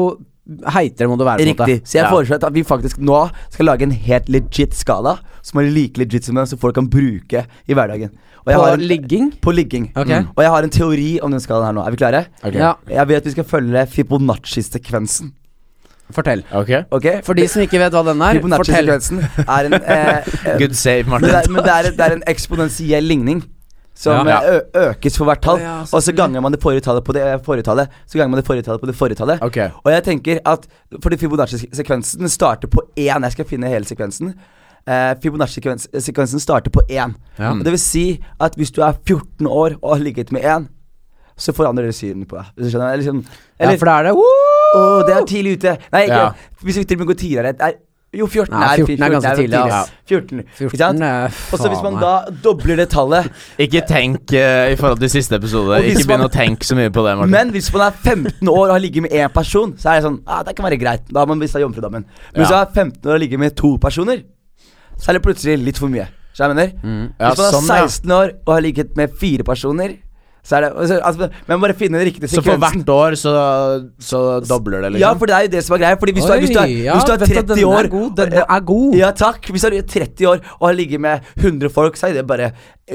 heitere må du være. på en måte. Riktig. Så jeg Ja. foreslår at vi faktisk nå skal lage en helt legit skala, som er like legit som den, som folk kan bruke i hverdagen. Og jeg På har en, ligging? på ligging. Ok. Mm. Og jeg har en teori om den skalaen her nå. Er vi klare? Ok. Ja, Jeg vil at vi skal følge Fibonacci-sekvensen. fortell. Ok. okay. For de som ikke vet hva den er, fortell. Er en eh, Good save, men, Martin. det er, men det, er, det er en eksponentiell ligning. Som Ja. eh, økes for hvert tall. Ja, og så ganger man det forrige tallet på det eh, forrige tallet. Så ganger man det forrige tallet på det forrige tallet. Okay. Og jeg tenker at Fordi Fibonacci-sekvensen starter på én. Jeg skal finne hele sekvensen. Uh, Fibonacci-sekvensen starter på én. Ja. Det vil si at hvis du er 14 år og har ligget med én, så forandrer det synet på deg. Hvis du skjønner? Eller, liksom, Ja, for da er det Woo! Oh, det er tidlig ute. Nei, ikke Ja. Hvis vi til og med går tidligere det er, Jo, 14 Nei, er, 14 er ganske tidlig, tidlig. ass. 14, ikke 14 er Og så hvis man da dobler det tallet Ikke tenk uh, i forhold til siste episode. Ikke begynn å tenke så mye på det, Martin. Men hvis man er 15 år og har ligget med én person, så er det sånn ah, Det kan være greit. Da har man mista jomfrudommen. Men hvis Ja. man er 15 år og ligger med to personer, så er det plutselig litt for mye. Så jeg mener mm. Ja, Hvis man er sånn, 16 år og har ligget med fire personer, så er det altså, Men bare finne den riktige Så for hvert år så, så dobler det, liksom? Ja, for det er jo det som er greia. Fordi hvis, du er, hvis, du er, ja, hvis du er 30 år år er god, Den er god. Ja, takk. Hvis du er 30 år og har ligget med 100 folk, så er det bare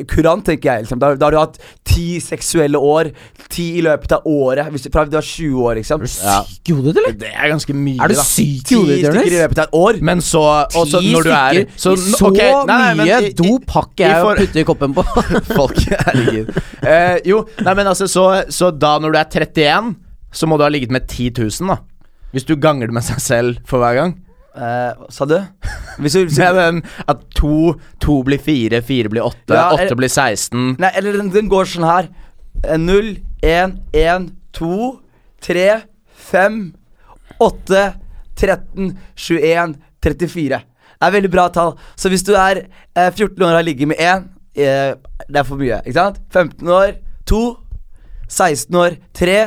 kurant, tenker jeg. Liksom. Da, da har du hatt ti seksuelle år. Ti i løpet av året. Hvis du, fra du er 20 år, liksom. Er du syk i hodet, eller? Det er ganske mye, Er du da. syk i Ti hodet, stykker i løpet av et år. Men så også når du er. Så, så okay, nei, nei, mye dop har ikke i jeg å putte i koppen på. Folk, herregud. Uh, jo, nei, men altså, så, så da når du er 31, så må du ha ligget med 10 000, da. Hvis du ganger det med seg selv for hver gang. Eh, sa du? Hvis du, hvis du den at to, to blir fire, fire blir åtte, Ja, åtte blir 16. Nei, eller den, den går sånn her. 0, 1, 1, 2, 3, 5, 8, 13, 21, 34. Det er veldig bra tall. Så hvis du er eh, 14 år og har ligget med én, eh, det er for mye. Ikke sant? 15 år 2, 16 år 3,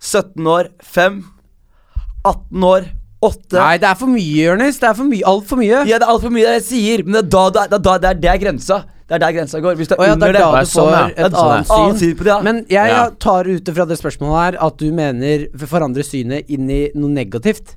17 år 5, 18 år 8 Nei, det er for mye, Jonis. Det er for mye. Altfor mye. Ja, det er altfor mye det jeg sier, men det er da, det er, det er, det er, det er grensa. Det er der grensa går. Hvis du er oh, ja, det er da du sånn, får ja. et sånn, annet. Annet syn. på det, ja. Men jeg Ja. tar ut fra det spørsmålet her at du mener forandre synet inn i noe negativt.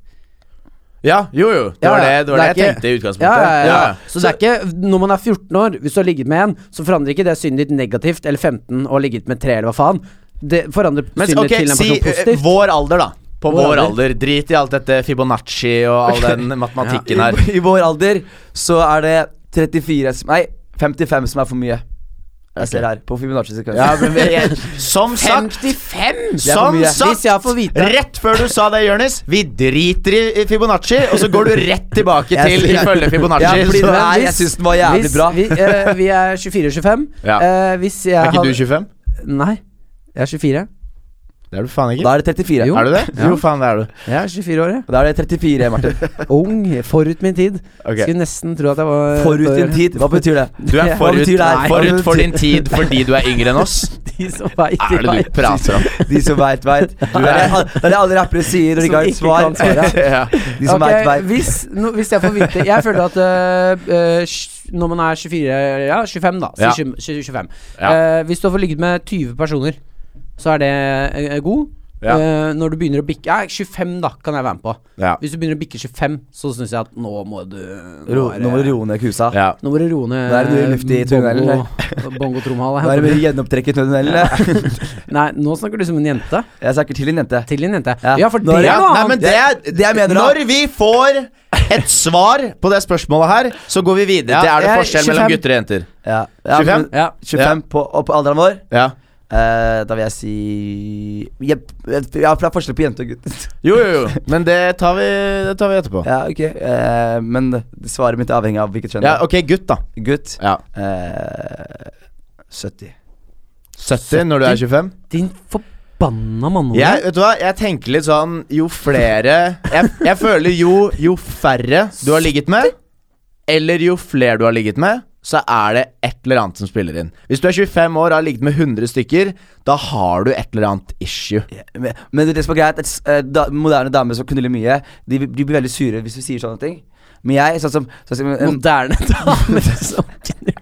Ja, jo, jo. Det Ja, var det, det, var det det jeg ikke- tenkte i Ja, utgangspunktet. ja, ja. Ja. Så, det er ikke når man er 14 år, hvis du har ligget med en, så forandrer ikke det synet ditt negativt, eller 15 og ligget med tre, eller hva faen. Det forandrer Men synet ok, til en person si, positivt. vår alder, da. På Vår vår, alder. alder. Drit i alt dette Fibonacci og all den matematikken her. I, I vår alder så er det 34 Nei, 55 som er for mye. Jeg ser her på Fibonacci-sekvensen. Ja, som sagt 55! Det er for Som sagt! Rett før du sa det, Jonis, vi driter i Fibonacci, og så går du rett tilbake til ifølge Fibonacci. Ja, fordi så- er- jeg synes den var jævlig bra. Vi, uh, vi er 24-25. Ja. Uh, er ikke hadde- du 25? Nei. Jeg er 24. Det er du faen ikke. Da er det 34. Jo. Er du det? Ja. Jo, faen, det er du. Jeg er 24 år, jeg. Da er det 34, Martin. Ung. Forut min tid. Okay. Skulle nesten tro at jeg var Forut din tid. Hva betyr det? Du er forut, det forut for din tid fordi du er yngre enn oss. De som veit, Er det du prater om? De som veit, veit. Det er det alle rappere sier når de ikke har et svar. kan svare. ja. De som okay, vet, vet. Hvis, no, hvis jeg får vite Jeg føler at uh, uh, når man er 24 Ja, 25, da. Ja. 20 25. Ja. Uh, hvis du har fått ligget med 20 personer, så er det eh, god. Ja. Uh, når du begynner å bikke Ja, 25, da, kan jeg være med på. Ja. Hvis du begynner å bikke 25, så syns jeg at nå må du Ro, er nå må du roe ned kusa. ja. Nå må du roe ned Nå er det mye luft i tunnelen, bongo- bongo Nå er det bare gjennomtrekk i tunnelen. Nei, nå snakker du som en jente. Jeg snakker til en jente. Til en jente. Ja. Ja, for Nå er det det- er noe Nei, annet. men det Det jeg mener Når vi får et svar på det spørsmålet her, så går vi videre Ja, til er det forskjell forskjell mellom gutter og jenter. Ja. Ja, 25? Ja. 25 på, på alderen vår. Ja. Eh, da vil jeg si Jeg, jeg, jeg er forskjell på jente og gutt. Jo, jo, jo. Men det tar vi, det tar vi etterpå. ja, ok. uh, men svaret mitt er avhengig av hvilket kjønn. Ja, ok, gutt, da. Gutt. Ja. Uh, 70. 70 når du er 25? Din forbanna mann Jeg, vet du hva, jeg tenker litt sånn Jo flere Jeg, jeg føler jo, jo færre du har ligget med, eller jo flere du har ligget med, så er det et eller annet som spiller inn. Hvis du er 25 år og har ligget med 100 stykker, da har du et eller annet issue. Yeah, Men, men det som er greit, er eh, da, moderne damer som knuller mye, de, de blir veldig sure hvis du sier sånne ting. Men jeg, sånn som, sånn som Moderne damer som veldig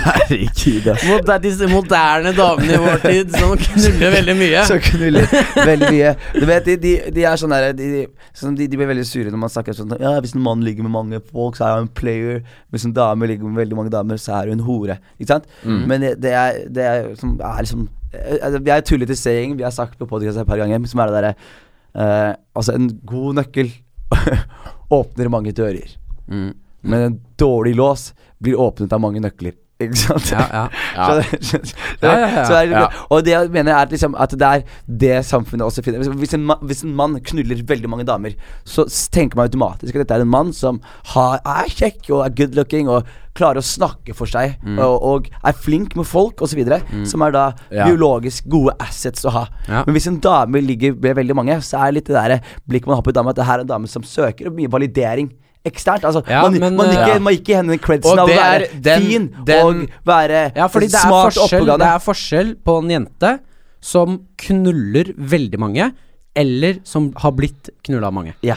Herregud, ass. Mot Disse moderne damene i vår tid som knuller veldig mye. Så knuller veldig mye. Du vet, de, de, er sånn der de, de, sånn, de, de blir veldig sure når man snakker sånn Ja, hvis en mann ligger med mange folk, så er han en player. Hvis en dame ligger med veldig mange damer, så er hun en hore. Ikke sant? Mm. Men det, det er, det er, som, er liksom eh, Vi er tullete saying, vi har sagt på podkast et par ganger, som er det derre eh, Altså, en god nøkkel åpner mange dører. Mm. Men en dårlig lås blir åpnet av mange nøkler. Ikke sant? Ja, ja. Ja. så, så, Ja, ja, ja. Så. Og det jeg mener er liksom, at det er det samfunnet også finner. Hvis- en, hvis en mann knuller veldig mange damer, så tenker man automatisk at dette er en mann som har, er kjekk og er good looking og klarer å snakke for seg Mm. og, og er flink med folk osv. videre Som er da Ja. biologisk gode assets å ha. Ja. Men hvis en dame ligger med veldig mange, så er det litt det der blikket man har på en dame, at det her er en dame som søker og mye validering. Eksternt. Altså, Ja, man, men, man, gikk, ikke, ja. man gikk, i henne credsen av å være er den- fin den- og være Ja, fordi det er, smart og forskjell, det er forskjell på en jente som knuller veldig mange, eller som har blitt knulla av mange. Ja.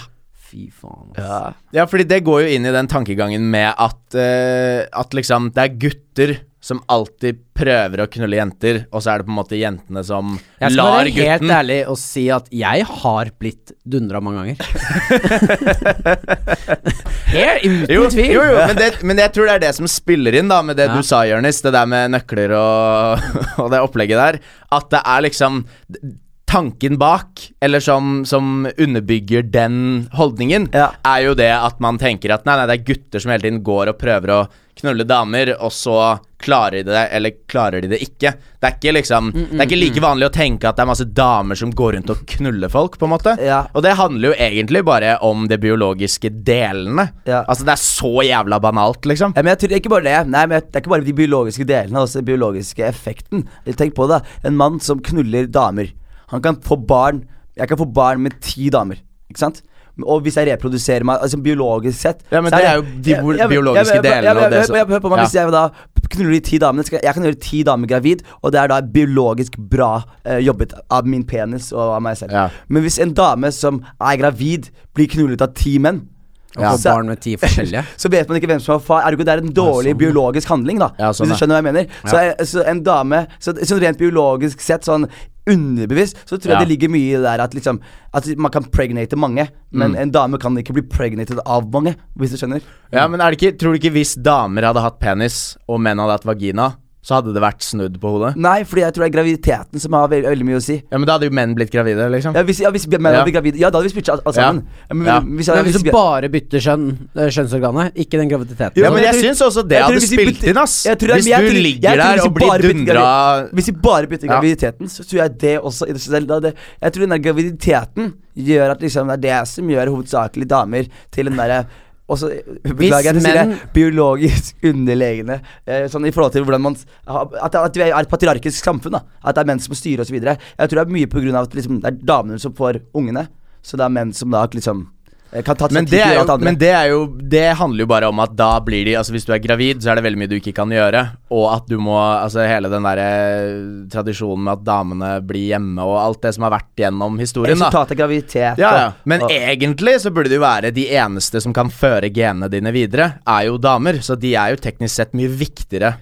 Fy faen. ass. ja. Ja, fordi det går jo inn i den tankegangen med at, uh, at liksom det er gutter som alltid prøver å knulle jenter, og så er det på en måte jentene som lar gutten Jeg skal være helt gutten ærlig og si at jeg har blitt dundra mange ganger. helt uten jo, tvil. jo, jo, men, det, men jeg tror det er det som spiller inn da med det Ja. du sa, Jonis. Det der med nøkler og, og det opplegget der. At det er liksom Tanken bak, eller som, som underbygger den holdningen, Ja. er jo det at man tenker at nei, nei, det er gutter som hele tiden går og prøver å knulle damer, og så klarer de det, eller klarer de det ikke. Det er ikke liksom Det er ikke like vanlig å tenke at det er masse damer som går rundt og knuller folk, på en måte. Ja. Og det handler jo egentlig bare om de biologiske delene. Ja. Altså, det er så jævla banalt, liksom. Ja, men jeg tror ikke bare det. Nei, men Det er ikke bare de biologiske delene, også den biologiske effekten. Tenk på det. En mann som knuller damer. Han kan få barn Jeg kan få barn med ti damer. Ikke sant? Og hvis jeg reproduserer meg altså biologisk sett Ja, men så det er jo de jeg, biologiske delene og det som- Hør på meg, Ja. hvis jeg da knuller de ti damene skal, Jeg kan gjøre ti damer gravid, og det er da biologisk bra eh, jobbet av min penis og av meg selv. Ja. Men hvis en dame som er gravid, blir knullet av ti menn Ja. Så, barn med ti forskjellige. så vet man ikke hvem som har far. Ergo det er en dårlig sånn. biologisk handling, da. Ja, sånn, hvis du skjønner hva jeg mener. Så, er- så en dame så, så, rent biologisk sett, sånn underbevisst, så tror jeg Ja. det ligger mye i det der at liksom At man kan pregnate mange, men Mm. en dame kan ikke bli pregnated av mange, hvis du skjønner. Ja, men er det ikke, tror du ikke hvis damer hadde hatt penis, og menn hadde hatt vagina, så hadde det vært snudd på hodet? Nei, fordi jeg tror det er graviditeten som har veldig, veldig mye å si. Ja, men da hadde jo menn blitt gravide, liksom. Ja, hvis, ja, hvis menn Ja. hadde blitt gravide Ja, da hadde vi spytta alle sammen. Ja, men, Ja. Hvis, Men hvis, hvis du bare bytter kjønn, eh, kjønnsorganet, ikke den graviditeten. Ja, Ja, men jeg jeg syns også det jeg hadde spilt inn, ass. Jeg tror- Hvis jeg du jeg ligger der og blir dundra Hvis vi bare bytter graviditeten, så tror jeg det også i det selv det, Jeg tror den der graviditeten gjør at liksom det er det som gjør hovedsakelig damer til den derre også, beklager jeg til å si det, biologisk underlegne. Eh, sånn i forhold til hvordan man At, at vi er et patriarkisk samfunn. da At det er menn som styrer osv. Jeg tror det er mye av at liksom, det er damene som får ungene. Så det er menn som da liksom kan ta men det, er jo, men det er jo Det handler jo bare om at da blir de Altså Hvis du er gravid, så er det veldig mye du ikke kan gjøre. Og at du må Altså hele den derre tradisjonen med at damene blir hjemme, og alt det som har vært gjennom historien. Resultatet av graviditet. Ja, ja. Men og- egentlig så burde det jo være de eneste som kan føre genene dine videre, er jo damer. Så de er jo teknisk sett mye viktigere.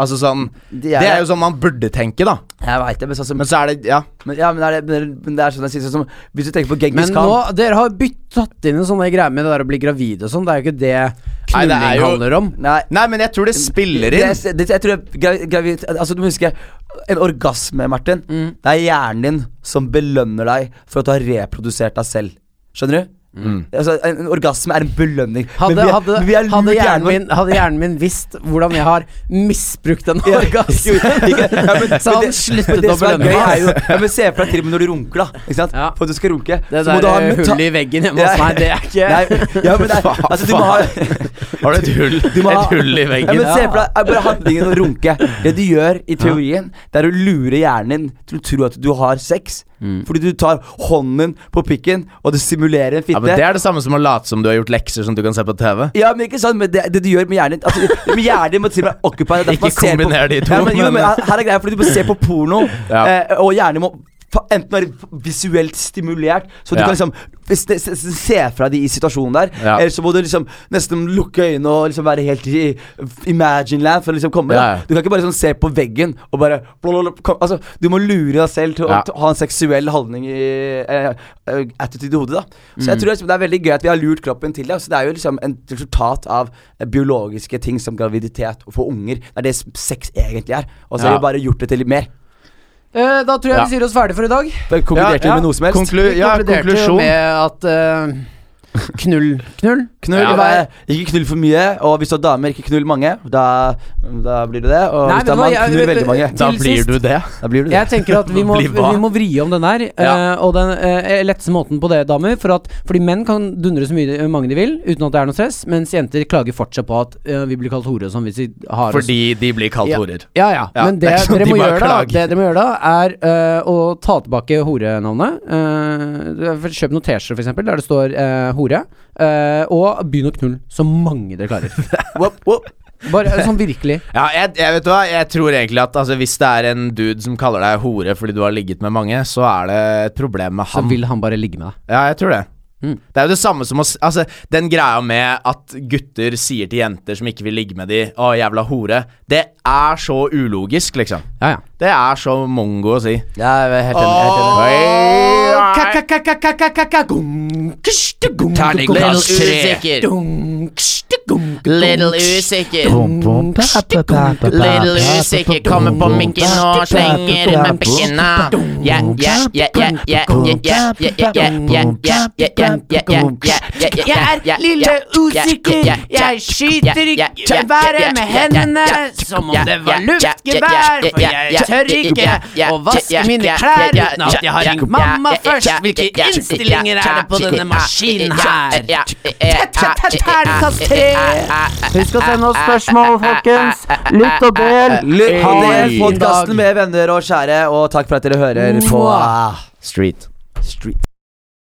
Altså sånn De Det er jo sånn man burde tenke, da. Jeg veit det, men altså, Men så er det Ja. Men, ja, men, er det, men, det er sånn jeg sier sånn Hvis du tenker på Genghis Men nå, dere har byttet inn en sånn der greie med det der å bli gravid og sånn. Det er jo ikke det Nei, det er knulling jo- handler om. Nei, Nei, men jeg tror det spiller inn. Det, det, jeg tror gravid, gravid Altså Du må huske En orgasme, Martin Mm. Det er hjernen din som belønner deg For at du har reprodusert deg selv Skjønner du? Mm. Altså, en, orgasme er en belønning Hadde, Men vi hadde, men vi er hadde, hjernen min, hadde hjernen min visst hvordan jeg har misbrukt en Ja, orgasme, ja, så han sluttet å belønne meg. ja, Se for deg til og med når du runker, da. Ikke sant? Ja. For at du skal runke. Det ha der hullet i veggen hjemme hos meg, det er ikke Nei, ja, men det altså, du må ha Har du et hull, Du må et hull i Ja, veggen? men se for deg bare handlingen å runke. Det du gjør i teorien, det er å lure hjernen din til å tro at du har sex. Mm. Fordi du tar hånden på pikken, og du simulerer en fitte. Ja, men Det er det samme som å late som du har gjort lekser som du kan se på TV. Ja, men ikke sånn, men det, det du gjør med hjernen altså, Med Hjernen må til og med occupy Ikke på- kombiner de to, Ja, men, jo, men- her er greia, fordi du må se på porno, Ja. eh, og hjernen må enten være visuelt stimulert, så du Ja. kan liksom se, fra de i situasjonen der. Ja. Eller så må du liksom nesten lukke øynene og liksom være helt i Imagine land for å liksom komme. Ja, Du kan ikke bare sånn se på veggen og bare Altså, du må lure deg selv til å ha en seksuell holdning i eh, attitude i hodet, da. Så Mm. jeg tror liksom, det er veldig gøy at vi har lurt kroppen til det. Så det er jo liksom en resultat av eh, biologiske ting som graviditet og få unger. Det er det sex egentlig er. Og så har vi bare gjort det til litt mer. Eh, Da tror jeg Ja. vi sier oss ferdig for i dag. Det Konkluderte vi Ja, med noe som helst? Konklu ja, konklusjon. med at eh, Knull. Knull. Knull, Ja. eh, ikke knull for mye, og hvis du har damer, ikke knull mange. Da, da blir du det. Og Nei, hvis du er mann, knull veldig mange. Da blir du det. Da blir du det. Jeg tenker at vi må, vi må vri om den der. Ja. eh, og den uh, letteste måten på det, damer. For at, fordi menn kan dundre så mye mange de vil, uten at det er noe stress. Mens jenter klager fortsatt på at uh, vi blir kalt hore og sånn hvis vi har oss- Fordi de blir kalt Ja. horer. Ja, ja. Ja, Men det det, er sånn dere de må bare gjøre da. Det dere må gjøre da, er eh, å ta tilbake horenavnet. Uh, kjøp noen T-skjorter, eksempel, der det står eh, hore. eh, og begynn å knulle så mange dere klarer. Whoop, whoop. Bare sånn virkelig. Ja, jeg, jeg vet du hva Jeg tror egentlig at altså, hvis det er en dude som kaller deg hore fordi du har ligget med mange, så er det et problem med Så han. vil han bare ligge med deg. Ja, jeg tror det. Mm. Det er jo det samme som å s- Altså, den greia med at gutter sier til jenter som ikke vil ligge med de 'Å, jævla hore', det er så ulogisk, liksom. Ja, ja. Det er så mongo å si. Ja, jeg er helt enig. Little usikker. Little usikker. Kommer på mikken og slenger med bekkena. Jeg er lille usikker. Jeg skyter ikke været med hendene som om det var luftgevær tør ikke å vaske mine klær uten at jeg har ringt mamma først. Hvilke innstillinger er det på denne maskinen her? Terningkast tre. Husk å sende oss spørsmål, folkens. Lytt og del. Lytt og del podkasten med venner og kjære, og takk for at dere hører på Street. Street.